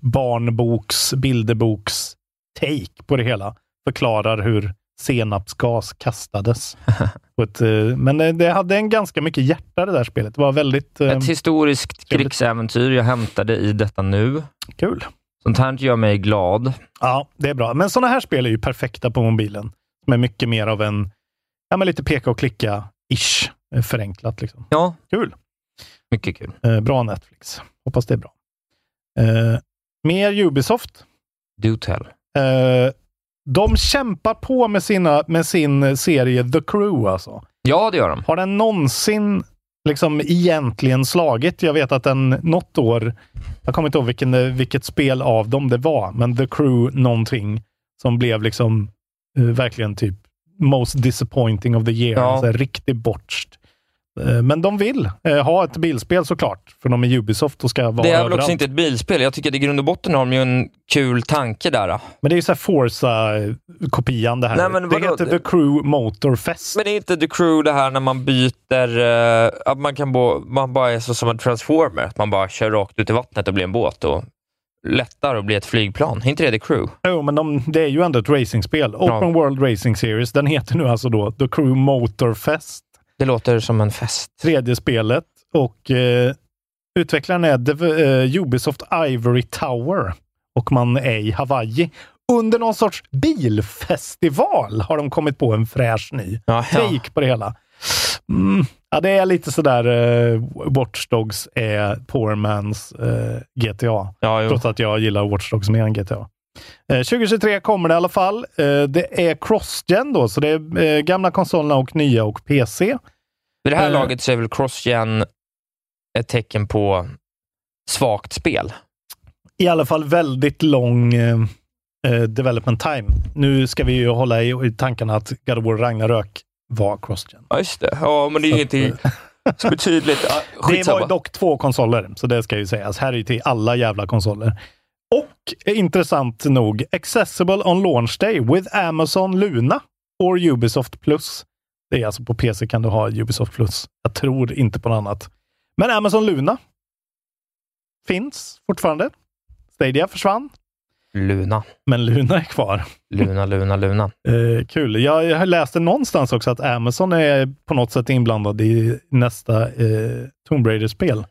barnboks, bilderboks take på det hela. Förklarar hur senapsgas kastades. Ett, eh, men det, det hade en ganska mycket hjärta det där spelet. Det var väldigt eh, Ett historiskt trevligt. krigsäventyr jag hämtade i detta nu. kul. Sånt här gör mig glad. Ja, det är bra. Men sådana här spel är ju perfekta på mobilen. Är mycket mer av en, ja men lite peka och klicka-ish. eh, Förenklat liksom. Ja, Kul. mycket kul. Eh, bra Netflix. Hoppas det är bra. Eh, mer Ubisoft. Do tell. Eh, de kämpar på med, sina, med sin serie The Crew alltså. Ja, det gör de. Har den någonsin liksom egentligen slagit? Jag vet att den något år, jag kommer inte ihåg vilken, vilket spel av dem det var, men The Crew någonting som blev liksom eh, verkligen typ most disappointing of the year. Ja. Alltså, riktigt botched. Eh, men de vill eh, ha ett bilspel såklart, för de är Ubisoft och ska vara Det är väl överallt. också inte ett bilspel. Jag tycker att i grund och botten har de ju en kul tanke där. då. Men det är ju så här Forza-kopian det här. Nej, men det vadå? heter The Crew Motorfest. Men det är inte The Crew det här när man byter, eh, att man, kan bo, man bara är så som en transformer, att man bara kör rakt ut i vattnet och blir en båt och lättar och blir ett flygplan. Är inte det The Crew? Jo, men de, det är ju ändå ett racingspel. Open World Racing Series. Den heter nu alltså då The Crew Motorfest. Det låter som en fest. Tredje spelet. Och eh, utvecklaren är Dev- eh, Ubisoft Ivory Tower. Och man är i Hawaii. under någon sorts bilfestival har de kommit på en fräsch ny Ja, ja. take på det hela. Mm. Ja, det är lite sådär uh, Watch Dogs är poor man's eh, GTA. Ja. Trots att jag gillar Watch Dogs mer än GTA. Eh, 2023 kommer det i alla fall. Eh, det är cross-gen då, så det är eh, gamla konsolerna och nya och PC. Vid det här Eh. laget så är väl cross-gen ett tecken på svagt spel. I alla fall väldigt lång eh, eh, development time. Nu ska vi ju hålla i, i tankarna att God of War Ragnarök var cross-gen. Ja, just det. Ja, men det är ingenting så betydligt. Ja, Det var skitsamma. dock två konsoler, så det ska ju sägas. Här är ju till alla jävla konsoler. Och eh, intressant nog, accessible on launch day with Amazon Luna or Ubisoft Plus. Det är alltså på PC kan du ha Ubisoft Plus. Jag tror inte på något annat. Men Amazon Luna finns fortfarande. Stadia försvann, Luna, men Luna är kvar. Luna, Luna, Luna. Eh, kul. Jag, jag läste någonstans också att Amazon är på något sätt inblandad i nästa eh, Tomb Raider-spel.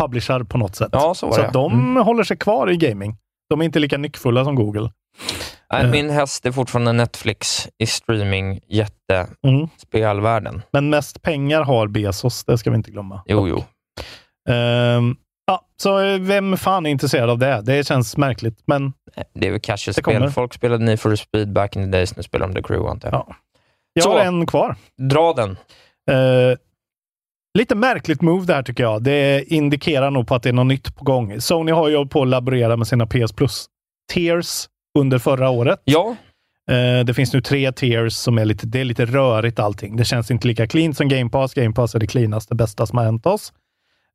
Publisher på något sätt. Ja, så så att de Mm. håller sig kvar i gaming. De är inte lika nyckfulla som Google. Nej, Eh. Min häst är fortfarande Netflix i streaming, jätte, Mm. spelvärlden. Men mest pengar har Bezos, det ska vi inte glömma. Jo, jo. Ehm, ja, så eh, vem fan är intresserad av det? Det känns märkligt, men Det är väl kommer. spel. Folk spelade Need for Speed back in the days, nu spelar de The Crew antar jag. Ja. jag Så. har en kvar. Dra den. Eh, lite märkligt move där tycker jag. Det indikerar nog på att det är något nytt på gång. Sony har ju på att laborera med sina PS Plus tiers under förra året. Ja, Eh, det finns nu tre tiers som är lite, det är lite rörigt allting. Det känns inte lika clean som Game Pass. Game Pass är det cleanaste, bästa som har hänt oss.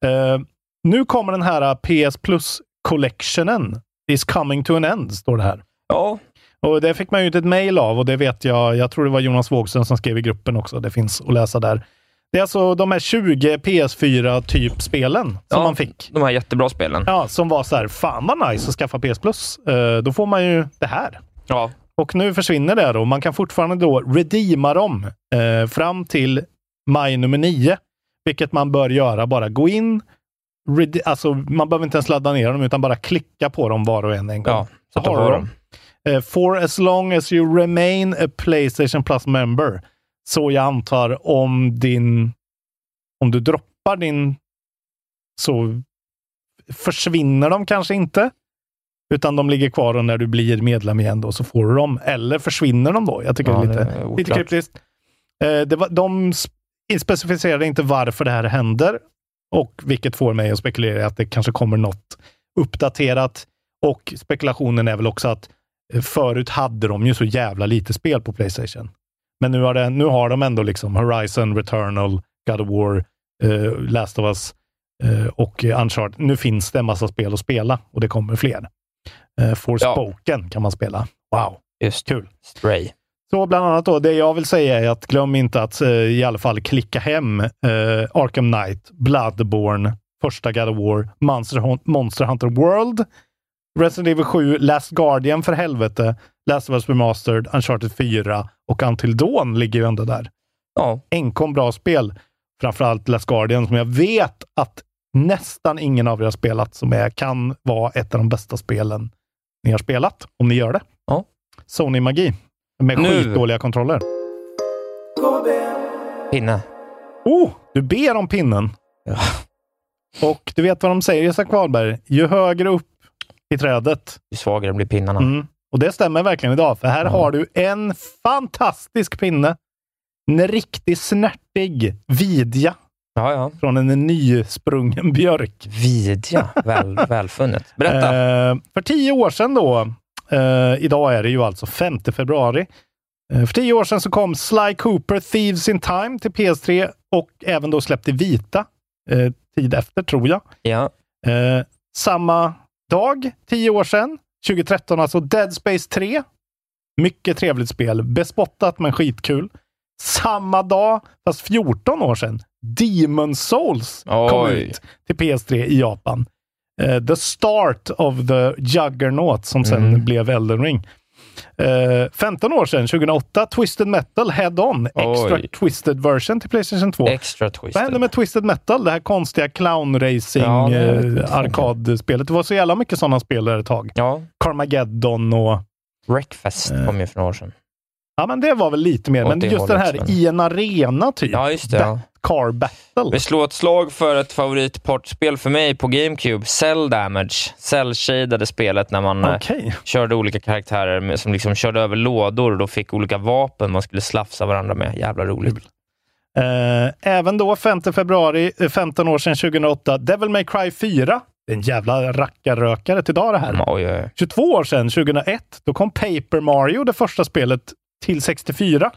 Eh, nu kommer den här PS Plus collectionen is coming to an end, står det här. ja. Och det fick man ju ett mejl av och det vet jag. Jag tror det var Jonas Wågström som skrev i gruppen också. Det finns att läsa där. Det är alltså de här 20 PS4-typ-spelen som Ja. man fick. de här jättebra spelen. Ja, som var så här, fan vad nice att skaffa PS Plus. Eh, då får man ju det här. Ja. Och nu försvinner det då. Man kan fortfarande då redeema dem eh, fram till maj nummer 9. Vilket man bör göra. Bara gå in, alltså man behöver inte ens ladda ner dem utan bara klicka på dem var och en en gång. Ja, så har du dem. dem. Eh, for as long as you remain a Playstation Plus member. Så jag antar om din, om du droppar din, så försvinner de kanske inte. Utan de ligger kvar och när du blir medlem igen då så får du dem. Eller försvinner de då? Jag tycker Ja, det är lite, det är lite kryptiskt. Eh, det var, de sp- specificerade inte varför det här händer. Och vilket får mig att spekulera att det kanske kommer något uppdaterat. Och spekulationen är väl också att eh, förut hade de ju så jävla lite spel på Playstation. Men nu har, det, nu har de ändå liksom Horizon, Returnal, God of War, eh, Last of Us eh, och Uncharted. Nu finns det en massa spel att spela och det kommer fler. Eh, Forspoken kan man spela. Wow, Just kul. Stray. Så bland annat då, det jag vill säga är att glöm inte att eh, i alla fall klicka hem eh, Arkham Knight, Bloodborne, första God of War, Monster, Monster Hunter World, Resident Evil 7, Last Guardian för helvete, Last of Us Remastered, Uncharted 4 och Until Dawn ligger ju ändå där. Ja, Enkom bra spel. Framförallt Last Guardian som jag vet att nästan ingen av er har spelat, som är, kan vara ett av de bästa spelen ni har spelat, om ni gör det. Ja. Sony-magi. Med Nu. skitdåliga kontroller. pinne. Oh, du ber om pinnen. Ja. Och du vet vad de säger, Isak Wahlberg? Ju högre upp i trädet. Ju svagare blir pinnarna. Mm. Och det stämmer verkligen idag, för här har du en fantastisk pinne. En riktig snärtig vidja Ja, ja. från en nysprungen björk. Vidja. Väl, välfunnet. Berätta. Eh, för tio år sedan då, eh, idag är det ju alltså 5 februari. Eh, för tio år sedan så kom Sly Cooper Thieves in Time till PS3 och även då släppte Vita eh, tid efter, tror jag. ja. Eh, samma dag, tio år sedan, 2013, alltså Dead Space 3. Mycket trevligt spel. Bespottat men skitkul. Samma dag, fast 14 år sedan, Demon Souls kom Oj. ut till PS3 i Japan. Eh, the start of the Juggernaut som sen Mm. blev Elden Ring. Eh, 15 år sedan, 2008, Twisted Metal Head On, Extra Oj. Twisted version till Playstation 2. Extra twist. Vad hände med Twisted Metal? Det här konstiga clown racing Ja, det eh. Det var så jävla mycket sådana spel där ett tag. Ja, Carmageddon och Wreckfest Eh. kom ju för några år sedan. Ja, men det var väl lite mer. Men det just den här i en arena typ. Ja, just det. Ja. Car Battle. Vi slår ett slag för ett favoritportspel för mig på GameCube, Cell Damage. Cell-shadade spelet när man eh, Okej. körde olika karaktärer som liksom körde över lådor och då fick olika vapen man skulle slafsa varandra med. Jävla roligt. Eh, även då, 5 februari, eh, 15 år sedan 2008, Devil May Cry 4. Det är en jävla rackarrökare till idag det här. Mm, oj, oj. 22 år sedan, 2001, då kom Paper Mario, det första spelet, till 64.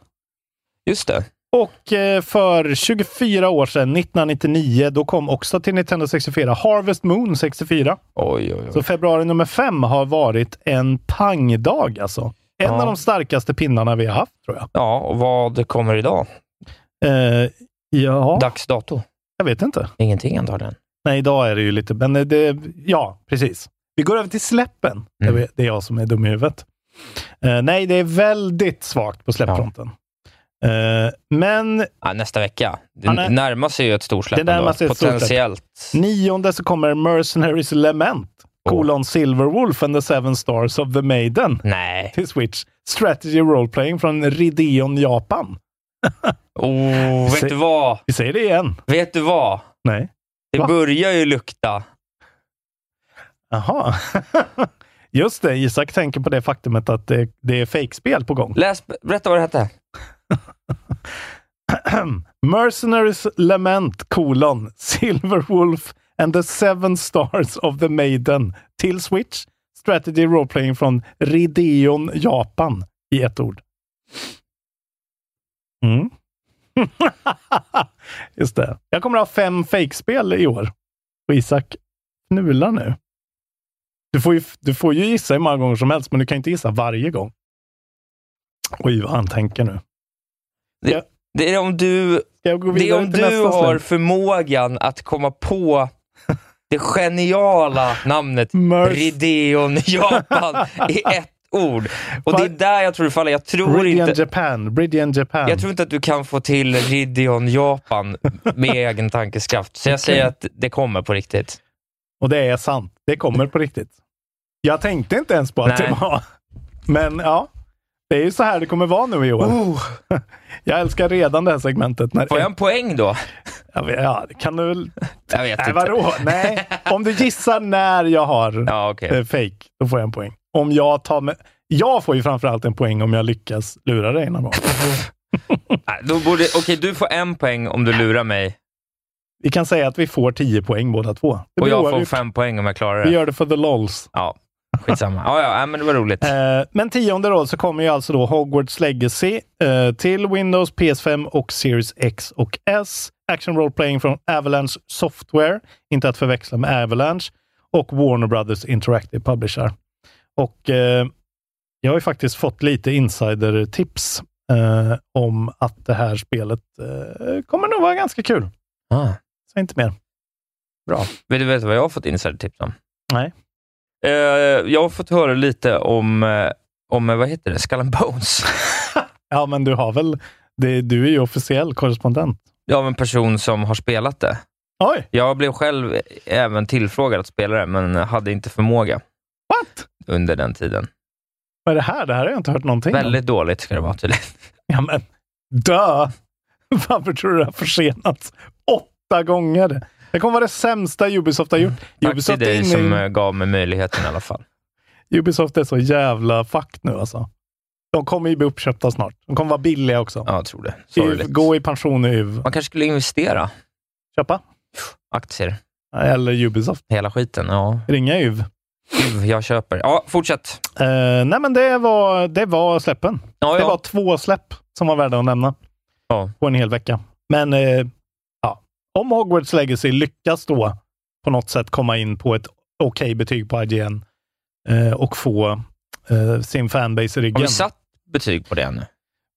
Just det. Och eh, för 24 år sedan, 1999, då kom också till Nintendo 64 Harvest Moon 64. Oj, oj, oj. Så februari nummer fem har varit en pangdag alltså. En Ja. av de starkaste pinnarna vi har haft, tror jag. Ja, och vad kommer idag? Eh, ja, Dags dato? jag vet inte. Ingenting antagligen. Nej, idag är det ju lite, men det, ja, precis. Vi går över till släppen. Mm. Det är- jag som är dum i huvudet. Eh, nej, det är väldigt svagt på släppfronten. Eh, men Ja, nästa vecka. Det nej. närmar sig ju ett storsläpp. Det närmar ändå. sig ett storsläpp. Potentiellt. nionde så kommer Mercenaries Lament, kolon Silverwolf and the Seven Stars of the Maiden Nej. till Switch. Strategy Role Playing från Rideon, Japan. Oh, vet du vad? Vi säger det igen. Vet du vad? Nej. Det Va? börjar ju lukta. Jaha. Just det, Isak tänker på det faktumet att det, det är fejkspel på gång. Läs, berätta vad det hette. Mercenaries Lament, kolon, Silverwolf and the Seven Stars of the Maiden till Switch. Strategy Role Playing från Rideon, Japan i ett ord. Mm. Just det. Jag kommer ha fem fejkspel i år. Och Isak fnular nu. Du får, ju, du får ju gissa hur många gånger som helst, men du kan inte gissa varje gång. Oj, vad han tänker nu. Det är om du, det är om du har förmågan att komma på det geniala namnet Rideon Japan i ett ord. Och det är där jag tror du faller. Jag tror, Brilliant inte, Japan. Brilliant Japan. jag tror inte att du kan få till Rideon Japan med egen tankeskraft. Så jag säger att det kommer på riktigt. Och det är sant. Det kommer på riktigt. Jag tänkte inte ens på att Nej. det var. Men ja, det är ju så här det kommer vara nu i år. Jag älskar redan det här segmentet. När Får jag en poäng då? Ja, men- ja, kan du väl... Jag vet Nej, inte. vadå? Nej, om du gissar när jag har Ja, okej. eh, fake, då får jag en poäng. Om jag tar med... Jag får ju framförallt en poäng om jag lyckas lura dig någon gång. Nej, Då borde, okej, du får en poäng om du lurar mig Vi kan säga att vi får 10 poäng båda två. Det och jag får fem poäng om jag klarar Vi det. gör det för the lols. Ja, skitsamma. Ja, ja, ja, men det var roligt. Eh, men tionde då så kommer ju alltså då Hogwarts Legacy eh, till Windows, PS5 och Series X och S. Action Role Playing från Avalanche Software, inte att förväxla med Avalanche, och Warner Brothers Interactive Publisher. Och eh, jag har ju faktiskt fått lite insider-tips eh, om att det här spelet eh, kommer nog vara ganska kul. Ah, Så inte mer. bra. Vill du veta vad jag har fått insidertips om? Nej. Eh, jag har fått höra lite om, eh, om eh, vad heter det, Skull and Bones. Ja, men du har väl, det, du är ju officiell korrespondent. Av en person som har spelat det. Oj, Jag blev själv även tillfrågad att spela det, men hade inte förmåga what? under den tiden. Vad är det här? Det här har jag inte hört någonting om. Väldigt dåligt ska det vara tydligen. Ja, men dö! Varför tror du det har försenats åtta gånger? Det kommer vara det sämsta Ubisoft har gjort. Tack till Ubisoft är, dig inne som eh, gav mig möjligheten i alla fall. Ubisoft är så jävla fucked nu alltså. De kommer ju bli uppköpta snart. De kommer vara billiga också. Ja, jag tror det. UV, Sorgligt. gå i pension i UV. Man kanske skulle investera Köpa. aktier. Eller Ubisoft. Hela skiten. Ja, Ringa UV. Gud, jag köper. Ja, fortsätt. Eh, nej, men det var, det var släppen. Ja, Det ja. var två släpp som var värda att nämna Ja. på en hel vecka. Men eh, om Hogwarts Legacy lyckas då på något sätt komma in på ett okej betyg på IGN eh, och få eh, sin fanbase i ryggen. Har vi satt betyg på det nu?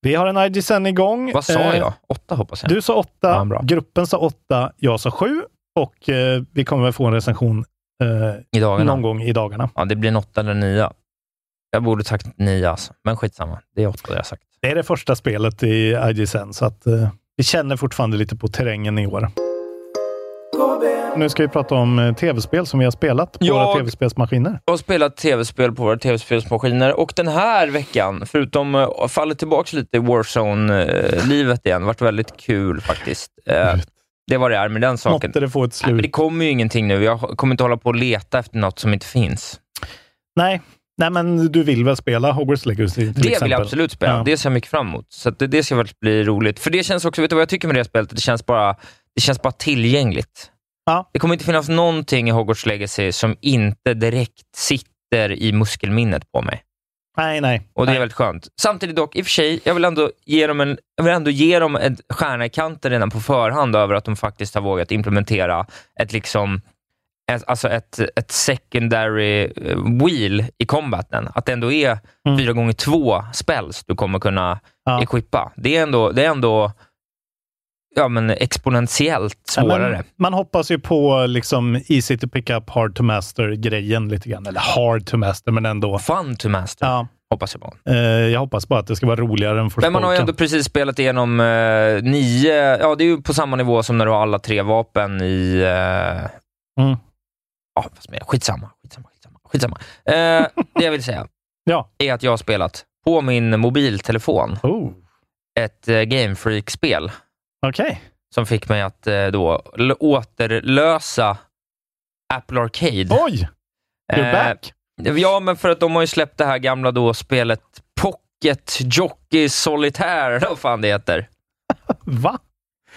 Vi har en IGN igång. Vad sa Eh, jag? Åtta hoppas jag. Du sa åtta, Ja, gruppen sa åtta, jag sa sju och eh, vi kommer väl få en recension eh, I dagarna? någon gång i dagarna. Ja, det blir en åtta eller nia. Jag borde sagt nio alltså, men skitsamma. Det är åtta det jag sagt. Det är det första spelet i IGN, så att eh, vi känner fortfarande lite på terrängen i år. Nu ska vi prata om eh, tv-spel som vi har spelat på Jag- våra tv-spelsmaskiner. Jag har spelat tv-spel på våra tv-spelsmaskiner och den här veckan, förutom uh, fallit tillbaka lite i Warzone-livet igen, varit väldigt kul faktiskt. Eh, det var det är med den saken. Måtte det få ett Nej, men slut. det kommer ju ingenting nu. Jag kommer inte hålla på och leta efter något som inte finns. Nej. Nej, men du vill väl spela Hogwarts Legacy det vill exempel? jag absolut spela. Ja. Det ser jag mycket fram emot. Så att det, det ska väl bli roligt. För det känns också, vet du vad jag tycker med det spelet? Det känns bara, det känns bara tillgängligt. Ja. Det kommer inte finnas någonting i Hogwarts Legacy som inte direkt sitter i muskelminnet på mig. Nej, nej. Och det är nej. väldigt skönt. Samtidigt dock, i och för sig, jag vill ändå ge dem en, jag vill ändå ge dem en stjärna i kanten redan på förhand över att de faktiskt har vågat implementera ett liksom ett, alltså ett, ett secondary eh, wheel i combaten. Att det ändå är Mm. fyra gånger två spells du kommer kunna Ja. equippa. Det är ändå, det är ändå ja, men exponentiellt Ja, svårare. man hoppas ju på liksom easy to pick up, hard to master-grejen lite grann. Eller hard to master, men ändå. Fun to master, Ja, hoppas jag på. eh, jag hoppas bara att det ska vara roligare än Men man har ju Forspoken. ändå precis spelat igenom eh, nio, ja det är ju på samma nivå som när du har alla tre vapen i... Eh, Mm. Ja, är det? Skitsamma, skitsamma, skitsamma. skitsamma. Eh, det jag vill säga Ja. är att jag har spelat på min mobiltelefon Oh, ett eh, Game Okej. som fick mig att eh, då återlösa Apple Arcade. Oj! You're Eh, back. Ja, men för att de har ju släppt det här gamla då spelet Pocket Jockey Solitaire, eller vad fan det heter. Va?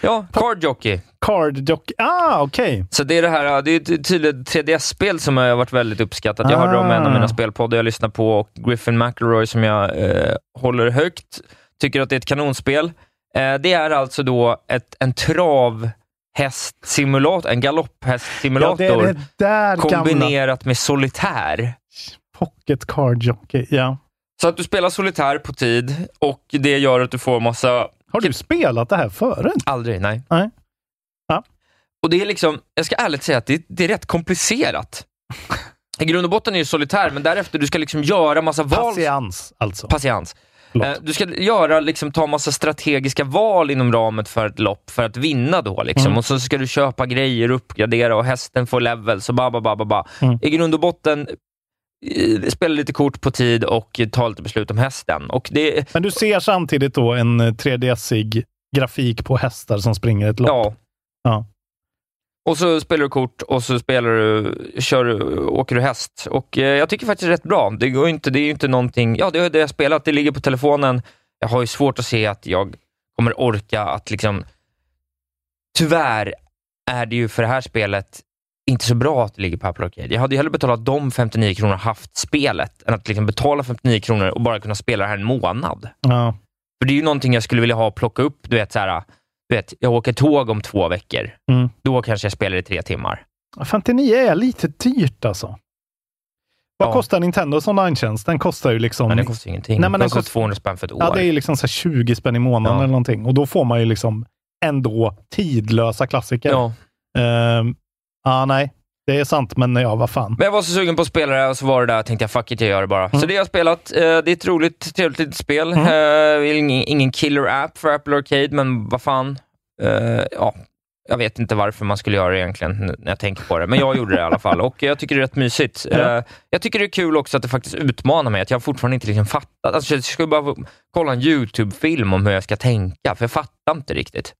Ja, Card Jockey. Card Jockey. Ah, okej. Så det är det här, det är ett tydligt 3DS-spel som har varit väldigt uppskattat. Jag hörde om en av Ah. mina spelpoddar jag lyssnar på och Griffin McElroy som jag eh, håller högt, tycker att det är ett kanonspel. Eh, det är alltså då ett, en travhästsimulator, en Ja, galopphästsimulator det är det där gamla kombinerat med solitär. Pocket Card Jockey. Ja. Så att du spelar solitär på tid och det gör att du får massa... Har du spelat det här förut? Aldrig, nej. Nej. Ja. Och det är liksom, jag ska ärligt säga att det, det är rätt komplicerat. I grund och botten är det solitär, men därefter du ska liksom göra massa val. Patiens, alltså. Patiens. Eh, Du ska göra, liksom, ta massa strategiska val inom ramen för ett lopp för att vinna då. Liksom. Mm. Och så ska du köpa grejer, uppgradera och hästen får levels och ba, ba, ba, ba, ba. Mm. I grund och botten, eh, spela lite kort på tid och ta lite beslut om hästen. Och det, Men du ser samtidigt då en eh, 3DS-ig grafik på hästar som springer ett lopp. Ja. Ja. Och så spelar du kort och så spelar du, kör, åker du häst. Och eh, jag tycker faktiskt det är rätt bra. Det, går inte, det är ju inte någonting... Ja, det är det jag spelat. Det ligger på telefonen. Jag har ju svårt att se att jag kommer orka att liksom... Tyvärr är det ju för det här spelet inte så bra att det ligger på Apple Arcade. Jag hade ju hellre betalat de 59 kronor och haft spelet, än att liksom betala 59 kronor och bara kunna spela det här en månad. Ja. För det är ju någonting jag skulle vilja ha och plocka upp. Du vet, så här, du vet, jag åker tåg om två veckor. Mm. Då kanske jag spelar i tre timmar. 59 är lite dyrt alltså. Vad Ja. kostar Nintendos online-tjänst? Den kostar ju liksom... Men det kostar ingenting. Nej, men den kostar kost- 200 spänn för ett år. Ja, det är liksom så här 20 spänn i månaden Ja. eller någonting. Och då får man ju liksom ändå tidlösa klassiker. Ja. Ehm, ja, nej. Det är sant, men ja, vad fan. Men jag var så sugen på att spela det och så var det där, tänkte jag fuck it, jag gör det bara. Mm. Så det har jag spelat. Eh, Det är ett roligt, trevligt litet spel. Mm. Eh, Ingen, ingen killer app för Apple Arcade, men vad fan. Eh, Ja, jag vet inte varför man skulle göra det egentligen, när jag tänker på det. Men jag gjorde det i alla fall och jag tycker det är rätt mysigt. Ja. Eh, Jag tycker det är kul också att det faktiskt utmanar mig, att jag fortfarande inte liksom fattar. Alltså, jag ska bara kolla en YouTube-film om hur jag ska tänka, för jag fattar inte riktigt.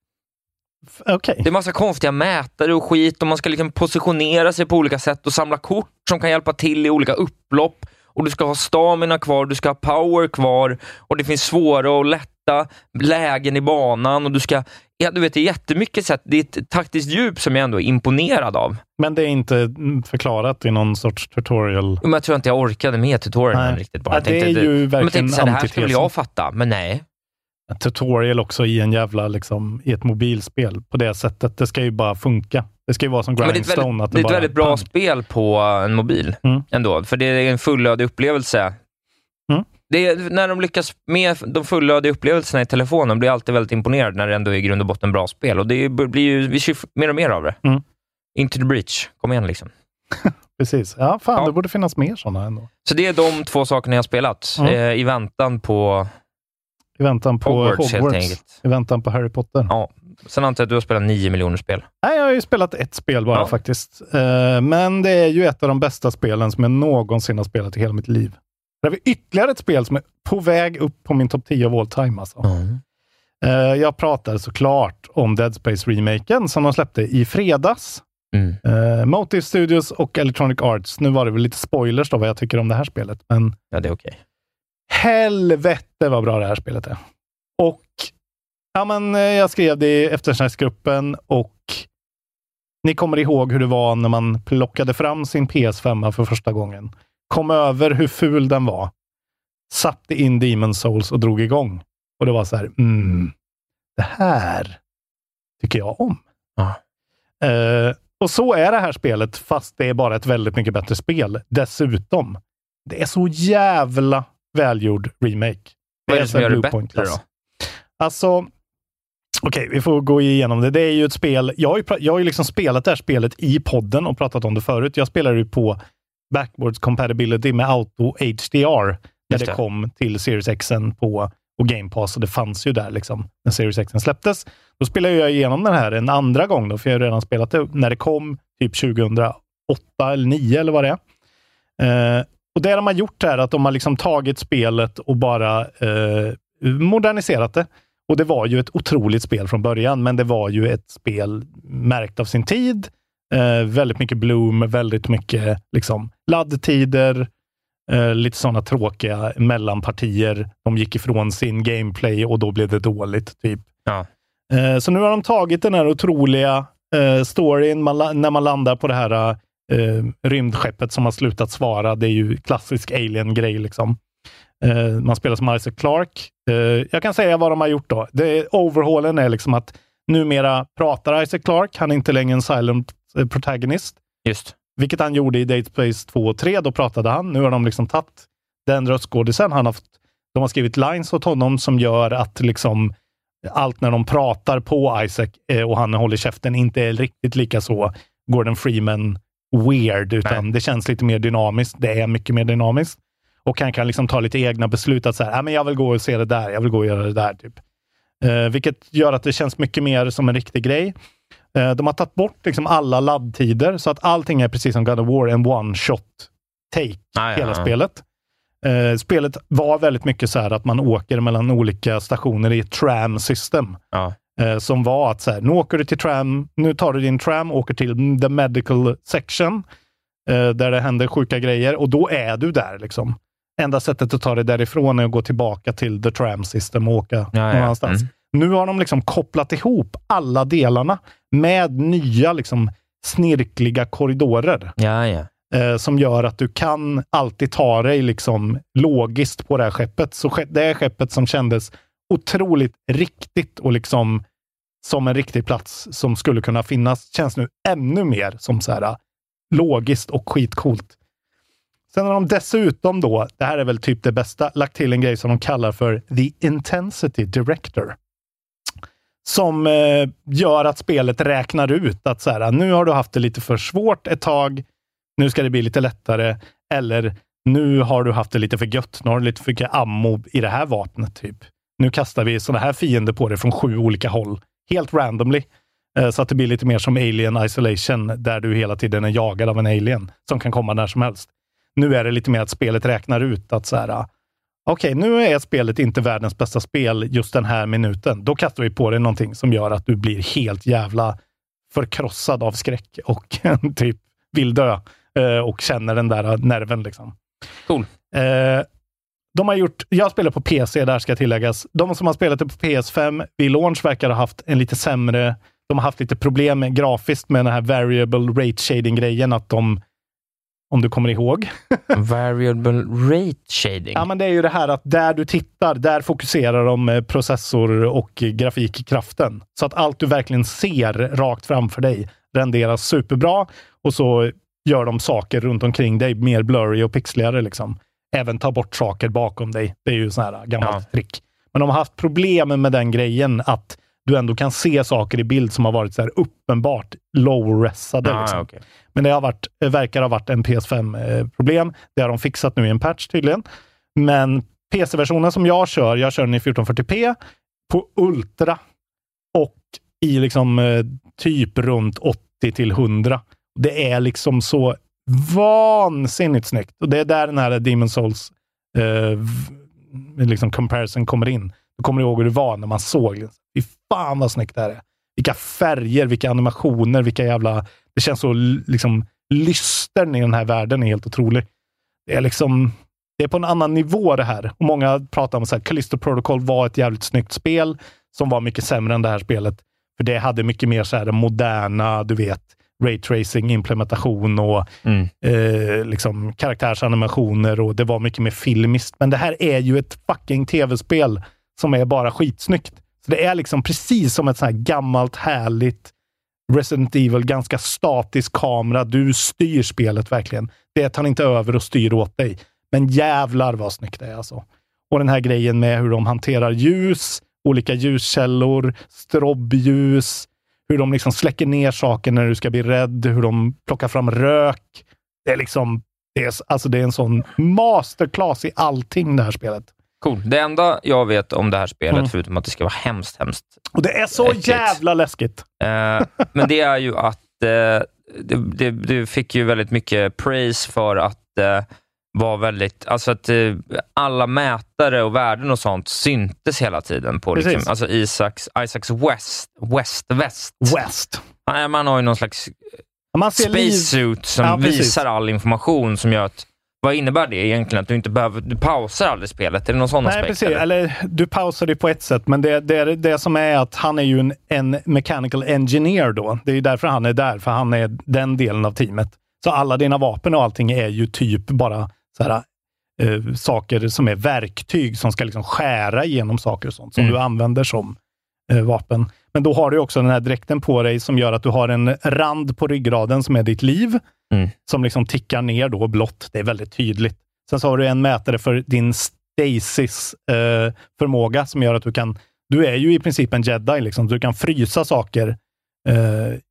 Okej. Det är massa konstiga mätare och skit och man ska liksom positionera sig på olika sätt och samla kort som kan hjälpa till i olika upplopp. Och du ska ha stamina kvar, du ska ha power kvar och det finns svåra och lätta lägen i banan och du ska... Ja, du vet, det är jättemycket sätt. Det är ett taktiskt djup som jag ändå är imponerad av. Men det är inte förklarat i någon sorts tutorial. Men jag tror inte jag orkade med tutorialen riktigt. Bara. Ja, det är ju men jag verkligen tänkte så här, det här skulle jag fatta, men nej. Tutorial också i en jävla, liksom, i ett mobilspel på det sättet. Det ska ju bara funka. Det ska ju vara som Men det är ett Grindstone. väldigt, att det är ett väldigt bra spel på en mobil Mm. ändå, för det är en fullödig upplevelse. Mm. Är, när de lyckas med de fullödiga upplevelserna i telefonen blir jag alltid väldigt imponerad när det ändå är i grund och botten bra spel. Och det blir ju, vi kör mer och mer av det. Mm. Into the breach, kom igen liksom. Precis. Ja, fan, Ja. det borde finnas mer sådana ändå. Så det är de två sakerna jag har spelat Mm. eh, i väntan på I väntan på Hogwarts, Hogwarts. I väntan på Harry Potter. Ja, Sen antar jag att du har spelat nio miljoner spel. Nej, jag har ju spelat ett spel bara Ja. faktiskt. Eh, men det är ju ett av de bästa spelen som jag någonsin har spelat i hela mitt liv. Det har vi ytterligare ett spel som är på väg upp på min topp 10 of all time. Alltså. Eh, jag pratar såklart om Dead Space-remaken som de släppte i fredags. Mm. Eh, Motive Studios och Electronic Arts. Nu var det väl lite spoilers då vad jag tycker om det här spelet, men Ja, det är okej. Helvete vad bra det här spelet är. Och ja, men, eh, jag skrev det i eftersnacksgruppen och ni kommer ihåg hur det var när man plockade fram sin PS5 för första gången. Kom över hur ful den var. Satte in Demon Souls och drog igång. Och det var så här, mm, det här tycker jag om. Ja. Eh, och så är det här spelet, fast det är bara ett väldigt mycket bättre spel. Dessutom. Det är så jävla välgjord remake. Vad är det så som gör det bättre då? Alltså, okej, vi får gå igenom det. Det är ju ett spel. Jag har ju, jag har ju liksom spelat det här spelet i podden och pratat om det förut. Jag spelade ju på backwards compatibility med auto HDR när det det. kom till Series X på och Game Pass och det fanns ju där liksom när Series X släpptes. Då spelade jag igenom den här en andra gång då, för jag har redan spelat det när det kom typ 2008 eller 2009 eller vad det är. Eh, och det de har gjort är att de har liksom tagit spelet och bara eh, moderniserat det. Och det var ju ett otroligt spel från början, men det var ju ett spel märkt av sin tid. Eh, väldigt mycket bloom, väldigt mycket liksom, laddtider, eh, lite sådana tråkiga mellanpartier. De gick ifrån sin gameplay och då blev det dåligt. typ. Ja. Eh, så nu har de tagit den här otroliga eh, storyn man, när man landar på det här eh, rymdskeppet som har slutat svara. Det är ju klassisk alien-grej. Liksom. Eh, man spelar som Isaac Clarke. Eh, jag kan säga vad de har gjort då. Det, overhaulen är liksom att numera pratar Isaac Clarke. Han är inte längre en silent eh, protagonist. Just. Vilket han gjorde i Dead Space 2 och 3. Då pratade han. Nu har de liksom tagit den röstskådisen. Han har, haft- de har skrivit lines åt honom som gör att liksom allt när de pratar på Isaac eh, och han håller käften inte är riktigt lika så Gordon Freeman weird, utan det känns lite mer dynamiskt. Det är mycket mer dynamiskt. Och han kan liksom ta lite egna beslut att säga, ah, men jag vill gå och se det där, jag vill gå och göra det där. Typ. Eh, vilket gör att det känns mycket mer som en riktig grej. Eh, de har tagit bort liksom alla laddtider, så att allting är precis som God of War, en one-shot take, Ah, hela ja. spelet. Eh, spelet var väldigt mycket så här att man åker mellan olika stationer i ett tram system. Ja. Eh, som var att så här, nu åker du till tram, nu tar du din tram och åker till the medical section, eh, där det händer sjuka grejer och då är du där. liksom. Enda sättet att ta dig därifrån är att gå tillbaka till the tram system och åka ja. någon annanstans. Mm. Nu har de liksom kopplat ihop alla delarna med nya liksom, snirkliga korridorer Ja, ja. eh, som gör att du kan alltid ta dig liksom logiskt på det här skeppet. Så det är skeppet som kändes otroligt riktigt och liksom som en riktig plats som skulle kunna finnas, känns nu ännu mer som så här äh, logiskt och skitcoolt. Sen har de dessutom då, det här är väl typ det bästa, lagt till en grej som de kallar för The Intensity Director. Som eh, gör att spelet räknar ut att så här, äh, nu har du haft det lite för svårt ett tag, nu ska det bli lite lättare. Eller nu har du haft det lite för gött, nu har du lite för mycket ammo i det här vapnet. typ. Nu kastar vi sådana här fiender på dig från sju olika håll, helt randomly. Eh, Så att det blir lite mer som Alien Isolation, där du hela tiden är jagad av en alien som kan komma när som helst. Nu är det lite mer att spelet räknar ut att så här, ah, okej, nu är spelet inte världens bästa spel just den här minuten. Då kastar vi på dig någonting som gör att du blir helt jävla förkrossad av skräck och typ vill dö eh, och känner den där nerven. Liksom. Cool. Eh, de har gjort, jag spelar på PC, där ska tilläggas. De som har spelat det på PS5 vid launch verkar ha haft en lite sämre... De har haft lite problem med, grafiskt med den här variable rate shading-grejen, att de, om du kommer ihåg, Variable rate shading. Ja, men det är ju det här att där du tittar, där fokuserar de processor och grafikkraften. Så att allt du verkligen ser rakt framför dig renderas superbra och så gör de saker runt omkring dig mer blurry och pixligare. Liksom. Även ta bort saker bakom dig. Det är ju sån här gammalt trick. Men de har haft problem med den grejen att du ändå kan se saker i bild som har varit så här uppenbart low-resade. Ah, liksom. okej. Men det har varit, verkar ha varit en PS5-problem. Det har de fixat nu i en patch tydligen. Men PC-versionen som jag kör, jag kör den i 1440p på Ultra och i liksom eh, typ runt 80 till 100. Det är liksom så vansinnigt snyggt. Och det är där den här Demon Souls eh, liksom comparison kommer in. Då kommer du ihåg hur det var när man såg. Fy fan vad snyggt det här är. Vilka färger, vilka animationer, vilka jävla... Det känns så liksom lystern i den här världen är helt otrolig. Det är liksom... Det är på en annan nivå det här. Och Många pratar om att Callisto Protocol var ett jävligt snyggt spel som var mycket sämre än det här spelet. För det hade mycket mer så här moderna, du vet, raytracing-implementation och mm. eh, liksom karaktärsanimationer och det var mycket mer filmiskt. Men det här är ju ett fucking tv-spel som är bara skitsnyggt. Så det är liksom precis som ett sånt här gammalt härligt Resident Evil, ganska statisk kamera. Du styr spelet verkligen. Det tar inte över och styr åt dig. Men jävlar vad snyggt det är alltså. Och den här grejen med hur de hanterar ljus, olika ljuskällor, strobbljus, hur de liksom släcker ner saker när du ska bli rädd, hur de plockar fram rök. Det är liksom, det är, alltså det är en sån masterclass i allting det här spelet. Cool. Det enda jag vet om det här spelet, mm. förutom att det ska vara hemskt, hemskt Och det är så äckligt. jävla läskigt! Eh, men det är ju att eh, det, det, det, fick ju väldigt mycket praise för att eh, var väldigt, alltså att eh, alla mätare och värden och sånt syntes hela tiden på liksom, alltså Isaacs, Isaacs West, West, West. West. Man har ju någon slags spacesuit som ja, visar all information som gör att vad innebär det egentligen? Att du inte behöver, du pausar aldrig spelet? Är det någon sån Nej, aspekt? Precis. Eller? eller du pausar det på ett sätt, men det, det, det som är att han är ju en, en mechanical engineer då. Det är ju därför han är där, för han är den delen av teamet. Så alla dina vapen och allting är ju typ bara så här, eh, saker som är verktyg som ska liksom skära igenom saker och sånt som mm. du använder som eh, vapen. Men då har du också den här dräkten på dig som gör att du har en rand på ryggraden som är ditt liv, mm. som liksom tickar ner då blått. Det är väldigt tydligt. Sen så har du en mätare för din stasis eh, förmåga som gör att du kan du är ju i princip en jedi. Liksom. Du kan frysa saker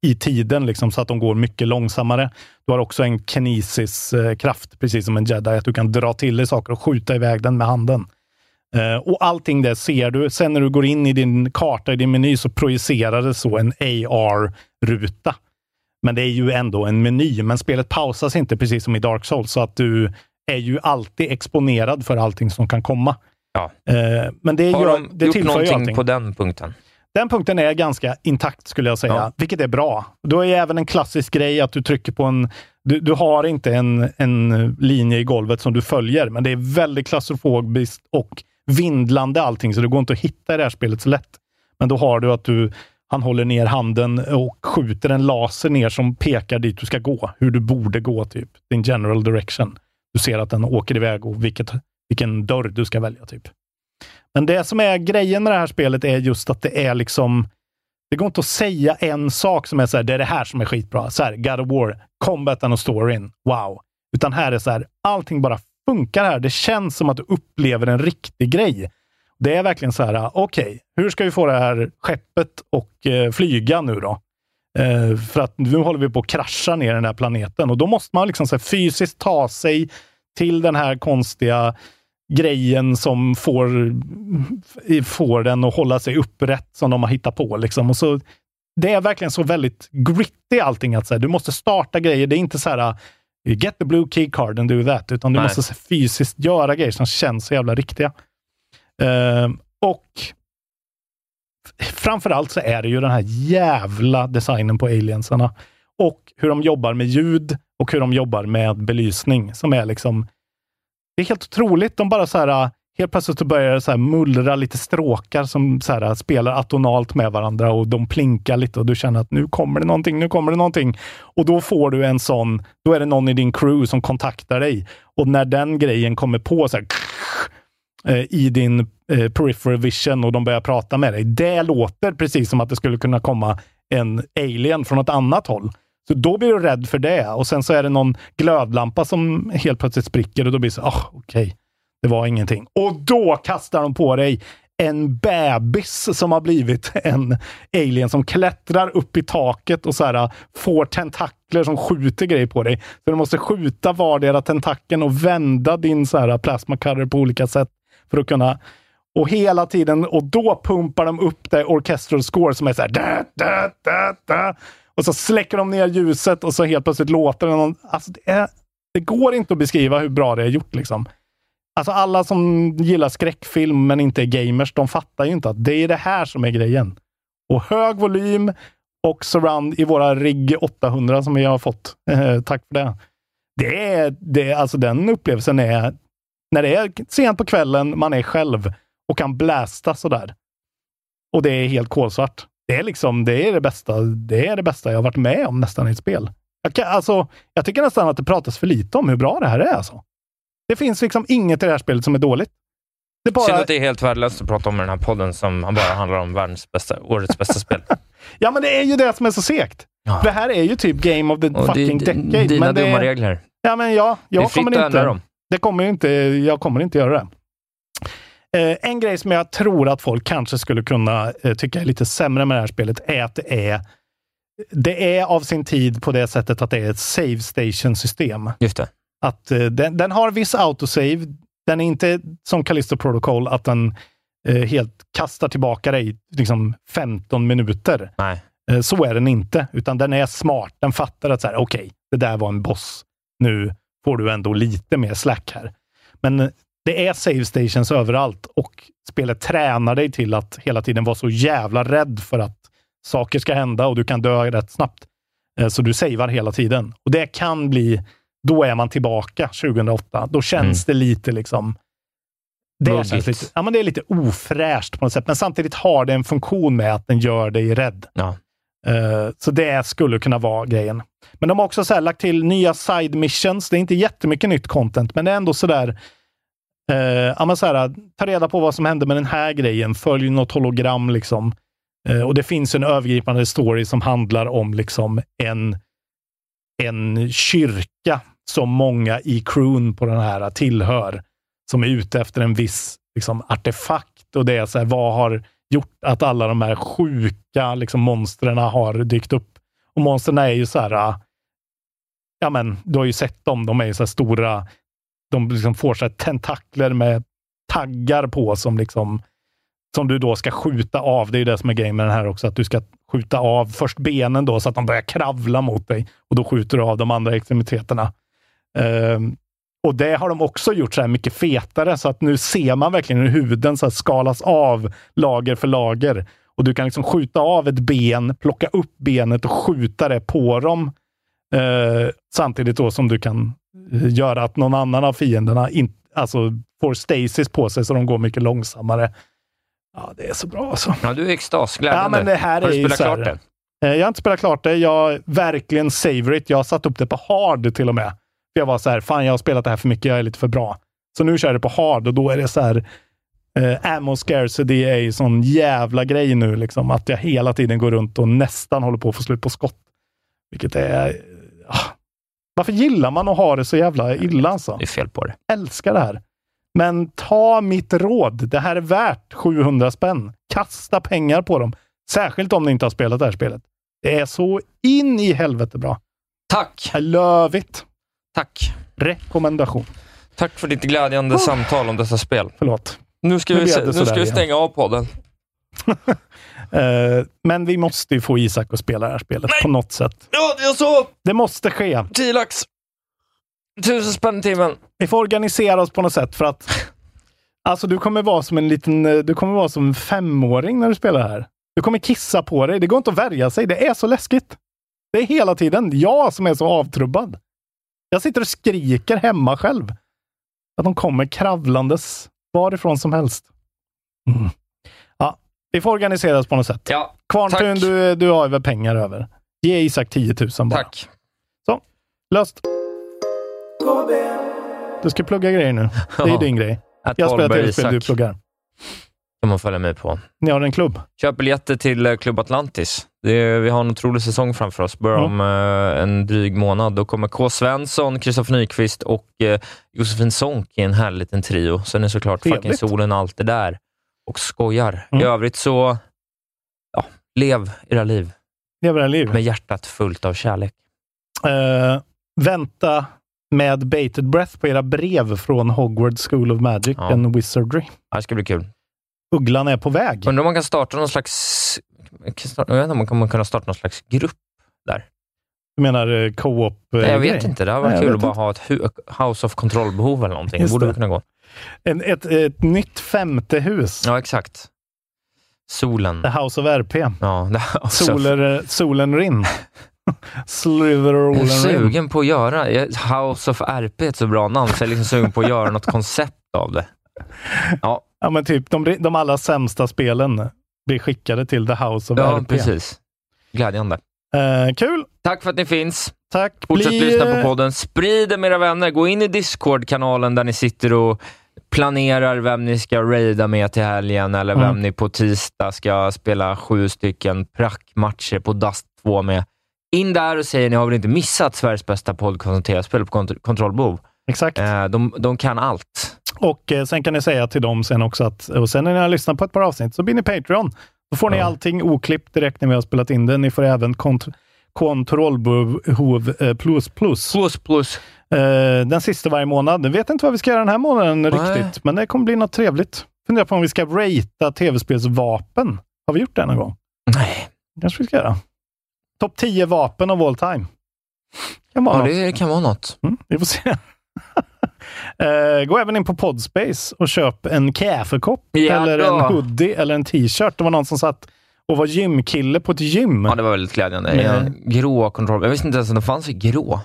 i tiden, liksom, så att de går mycket långsammare. Du har också en kinesis-kraft, eh, precis som en jedi, att du kan dra till dig saker och skjuta iväg den med handen. Eh, och allting det ser du. Sen när du går in i din karta, i din meny, så projicerar det så en AR-ruta. Men det är ju ändå en meny, men spelet pausas inte precis som i Dark Souls, så att du är ju alltid exponerad för allting som kan komma. Ja. Eh, men det, Har gör, de det gjort någonting allting. på den punkten? Den punkten är ganska intakt skulle jag säga, ja. vilket är bra. Då är även en klassisk grej att du trycker på en... Du, du har inte en, en linje i golvet som du följer, men det är väldigt klaustrofobiskt och vindlande allting, så det går inte att hitta i det här spelet så lätt. Men då har du att du, han håller ner handen och skjuter en laser ner som pekar dit du ska gå, hur du borde gå, typ. Din general direction. Du ser att den åker iväg och vilket, vilken dörr du ska välja, typ. Men det som är grejen med det här spelet är just att det är liksom det går inte att säga en sak som är så här, det är det här som är skitbra. Så här, God of War, combaten och storyn, wow. Utan här är så här, allting bara funkar här. Det känns som att du upplever en riktig grej. Det är verkligen så här, okej, okay, hur ska vi få det här skeppet och eh, flyga nu då? Eh, för att nu håller vi på att krascha ner den här planeten och då måste man liksom så här, fysiskt ta sig till den här konstiga grejen som får, får den att hålla sig upprätt som de har hittat på. Liksom. Och så, det är verkligen så väldigt gritty allting. Att, så här, du måste starta grejer. Det är inte så här get the blue key card and do that, utan du Nej. måste här, fysiskt göra grejer som känns så jävla riktiga. Uh, och framförallt så är det ju den här jävla designen på aliensarna och hur de jobbar med ljud och hur de jobbar med belysning som är liksom det är helt otroligt. De bara så här, äh, helt plötsligt börjar så här mullra lite stråkar som så här, äh, spelar atonalt med varandra och de plinkar lite och du känner att nu kommer det någonting, nu kommer det någonting. Och då får du en sån, då är det någon i din crew som kontaktar dig. Och när den grejen kommer på så här, äh, i din eh, peripheral vision och de börjar prata med dig. Det låter precis som att det skulle kunna komma en alien från ett annat håll. Så då blir du rädd för det och sen så är det någon glödlampa som helt plötsligt spricker och då blir det så, ah, okej, okay. det var ingenting. Och då kastar de på dig en bebis som har blivit en alien som klättrar upp i taket och så här, får tentakler som skjuter grejer på dig. Så du måste skjuta vardera tentakeln och vända din så här, plasma på olika sätt för att kunna Och hela tiden, och då pumpar de upp det orchestral score som är så här... Da, da, da, da. Och så släcker de ner ljuset och så helt plötsligt låter det någon... Alltså det, är, det går inte att beskriva hur bra det är gjort. Liksom. Alltså alla som gillar skräckfilm men inte är gamers, de fattar ju inte att det är det här som är grejen. Och hög volym och surround i våra RIG 800 som vi har fått. Eh, tack för det. Det är, det, alltså den upplevelsen är när det är sent på kvällen, man är själv och kan blästa sådär. Och det är helt kolsvart. Det är liksom, det är det bästa, det är det bästa jag varit med om nästan i ett spel. Jag, kan, alltså, jag tycker nästan att det pratas för lite om hur bra det här är. Alltså. Det finns liksom inget i det här spelet som är dåligt. Det bara... Synd att det är helt värdelöst att prata om i den här podden som bara handlar om världens bästa, årets bästa spel. ja, men det är ju det som är så segt. Ja. Det här är ju typ Game of the Och fucking det, decade. Dina men det, dumma regler. Ja, men ja, jag kommer inte... Dem. Det kommer inte, jag kommer inte göra det. Eh, en grej som jag tror att folk kanske skulle kunna eh, tycka är lite sämre med det här spelet är att det är det är av sin tid på det sättet att det är ett save station-system. Just det. Att eh, den, den, har viss autosave. Den är inte som Callisto Protocol, att den eh, helt kastar tillbaka dig liksom 15 minuter. Nej. Eh, så är den inte, utan den är smart. Den fattar att så okej, okay, det där var en boss. Nu får du ändå lite mer slack här. Men det är save stations överallt och spelet tränar dig till att hela tiden vara så jävla rädd för att saker ska hända och du kan dö rätt snabbt. Eh, så du savear hela tiden. Och det kan bli, då är man tillbaka 2008. Då känns mm. det lite liksom det, känns lite, ja, men det är lite ofräscht på något sätt, men samtidigt har det en funktion med att den gör dig rädd. Ja. Uh, så det skulle kunna vara grejen. Men de har också så lagt till nya side missions. Det är inte jättemycket nytt content, men det är ändå sådär Eh, ja, men så här, ta reda på vad som hände med den här grejen. Följ något hologram liksom. Eh, och det finns en övergripande story som handlar om liksom en, en kyrka som många i crewn på den här tillhör. Som är ute efter en viss liksom, artefakt och det är så här, vad har gjort att alla de här sjuka liksom, monstren har dykt upp. Och monstren är ju så här, ja men du har ju sett dem, de är ju så här stora, de liksom får så här tentakler med taggar på som liksom som du då ska skjuta av. Det är ju det som är grejen med den här också, att du ska skjuta av först benen då så att de börjar kravla mot dig och då skjuter du av de andra extremiteterna. Um, och det har de också gjort så här mycket fetare, så att nu ser man verkligen hur huden så skalas av lager för lager. Och du kan liksom skjuta av ett ben, plocka upp benet och skjuta det på dem. Eh, samtidigt då som du kan göra att någon annan av fienderna in, alltså får stasis på sig så de går mycket långsammare. Ja, det är så bra alltså. Ja, du är extasglädjande. Ja, men det här har du spelat klart det? Eh, jag har inte spelat klart det. Jag verkligen savor it. Jag har satt upp det på hard till och med. Jag var så här, fan jag har spelat det här för mycket, jag är lite för bra. Så nu kör jag det på hard och då är det så här, eh, ammo scarcity är ju sån jävla grej nu, liksom, att jag hela tiden går runt och nästan håller på att få slut på skott. Vilket är... Ah. Varför gillar man att ha det så jävla illa alltså? Det är fel på det. Älskar det här. Men ta mitt råd. Det här är värt 700 spänn. Kasta pengar på dem. Särskilt om ni inte har spelat det här spelet. Det är så in i helvete bra. Tack! I love it. Tack. Rekommendation. Tack för ditt glädjande oh. samtal om dessa spel. Förlåt. Nu ska, nu vi, nu ska vi stänga av podden. uh, men vi måste ju få Isak att spela det här spelet Nej. på något sätt. Ja, jag så! Det måste ske. 10 lax. Tusen spänn i timmen. Vi får organisera oss på något sätt för att Alltså du kommer vara som en liten, eh, du kommer vara som en femåring när du spelar här. Du kommer kissa på dig. Det går inte att värja sig. Det är så läskigt. Det är hela tiden jag som är så avtrubbad. Jag sitter och skriker hemma själv. Att de kommer kravlandes varifrån som helst. Mm. Vi får organisera oss på något sätt. Ja, Kvarntun, du, du har väl pengar över. Ge Isak 10 000 bara. Tack. Så, löst. Du ska plugga grejer nu. Det är ja. din grej. Jag spelar tv-spel, du pluggar kan man följa med på. Ni har en klubb? Köp biljetter till eh, Klubb Atlantis. Är, vi har en otrolig säsong framför oss. Börjar mm. om uh, en dryg månad. Då kommer K. Svensson, Kristoffer Nyqvist och uh, Josefin Sonck i en härlig liten trio. Sen är såklart Fucking Solen alltid där och skojar. Mm. I övrigt så, ja, lev era liv. Lev era liv. Med hjärtat fullt av kärlek. Uh, vänta med bated breath på era brev från Hogwarts School of Magic ja. and Wizardry. det ska bli kul. Ugglan är på väg. Undrar om man kan starta någon slags... Jag vet inte om man kan starta någon slags grupp där. Du menar eh, co-op? eh, Nej, jag vet grej? inte. Det hade Nej, varit jag kul vet att bara inte. ha ett House of Control-behov eller någonting. Just det borde det. kunna gå. En, ett, ett nytt femte hus. Ja, exakt. Solen. The House of RP. Ja, också. Soler, solen Rin. Sliver Jag är sugen på att göra House of RP är ett så bra namn, så jag är liksom sugen på att göra något koncept av det. Ja, Ja, men typ de, de allra sämsta spelen blir skickade till The House of ja RP. precis. Glädjande. Eh, kul! Tack för att ni finns. Tack! Fortsätt Bli, lyssna på podden. Sprid det med era vänner. Gå in i Discord-kanalen där ni sitter och planerar vem ni ska raida med till helgen eller vem Mm. ni på tisdag ska spela sju stycken prackmatcher på Dust 2 med. In där och säg ni har väl inte missat Sveriges bästa tv-spel på kont- kontrollbehov. Exakt. Eh, de, de kan allt. Och eh, sen kan ni säga till dem sen också att, och sen när ni har lyssnat på ett par avsnitt så blir ni Patreon. Då får ni Ja. allting oklippt direkt när vi har spelat in det. Ni får även kont- kontrollbehov eh, plus plus. Plus plus. Eh, den sista varje månad. Jag vet inte vad vi ska göra den här månaden Nej. riktigt, men det kommer bli något trevligt. Funderar på om vi ska ratea tv-spelsvapen. Har vi gjort det någon gång? Nej, kanske vi ska göra. Topp 10 vapen of all time. Kan vara ja, något. det kan vara något. Mm, vi får se. Eh, gå även in på Podspace och köp en kaffekopp Ja eller en hoodie eller en t-shirt. Det var någon som satt och var gymkille på ett gym. Ja, det var väldigt glädjande. Men- En grå kontroll. Jag visste inte ens att de fanns i grå.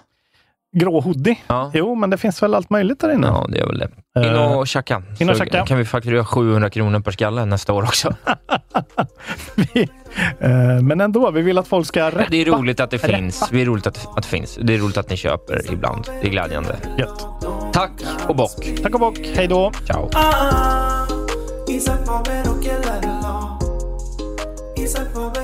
Grå hoodie. Ja. Jo, men det finns väl allt möjligt där inne. Ja, det gör väl det. In Eh, och tjacka. in och Så tjacka. kan vi fakturera 700 kronor per skalle nästa år också. Vi- eh, men ändå, vi vill att folk ska rappa. Det är roligt att det Rappa. finns. Det är roligt att, att det finns. Det är roligt att ni köper ibland. Det är glädjande. Gött. Tack och bock. Tack och bock. Hej då. Ciao. Isaac Faber och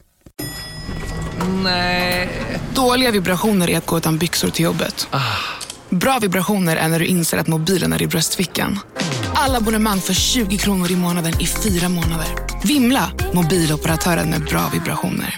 Nej. Dåliga vibrationer är att gå utan byxor till jobbet. Bra vibrationer är när du inser att mobilen är i bröstfickan. Alla abonnemang för 20 kronor i månaden i fyra månader. Vimla! Mobiloperatören med bra vibrationer.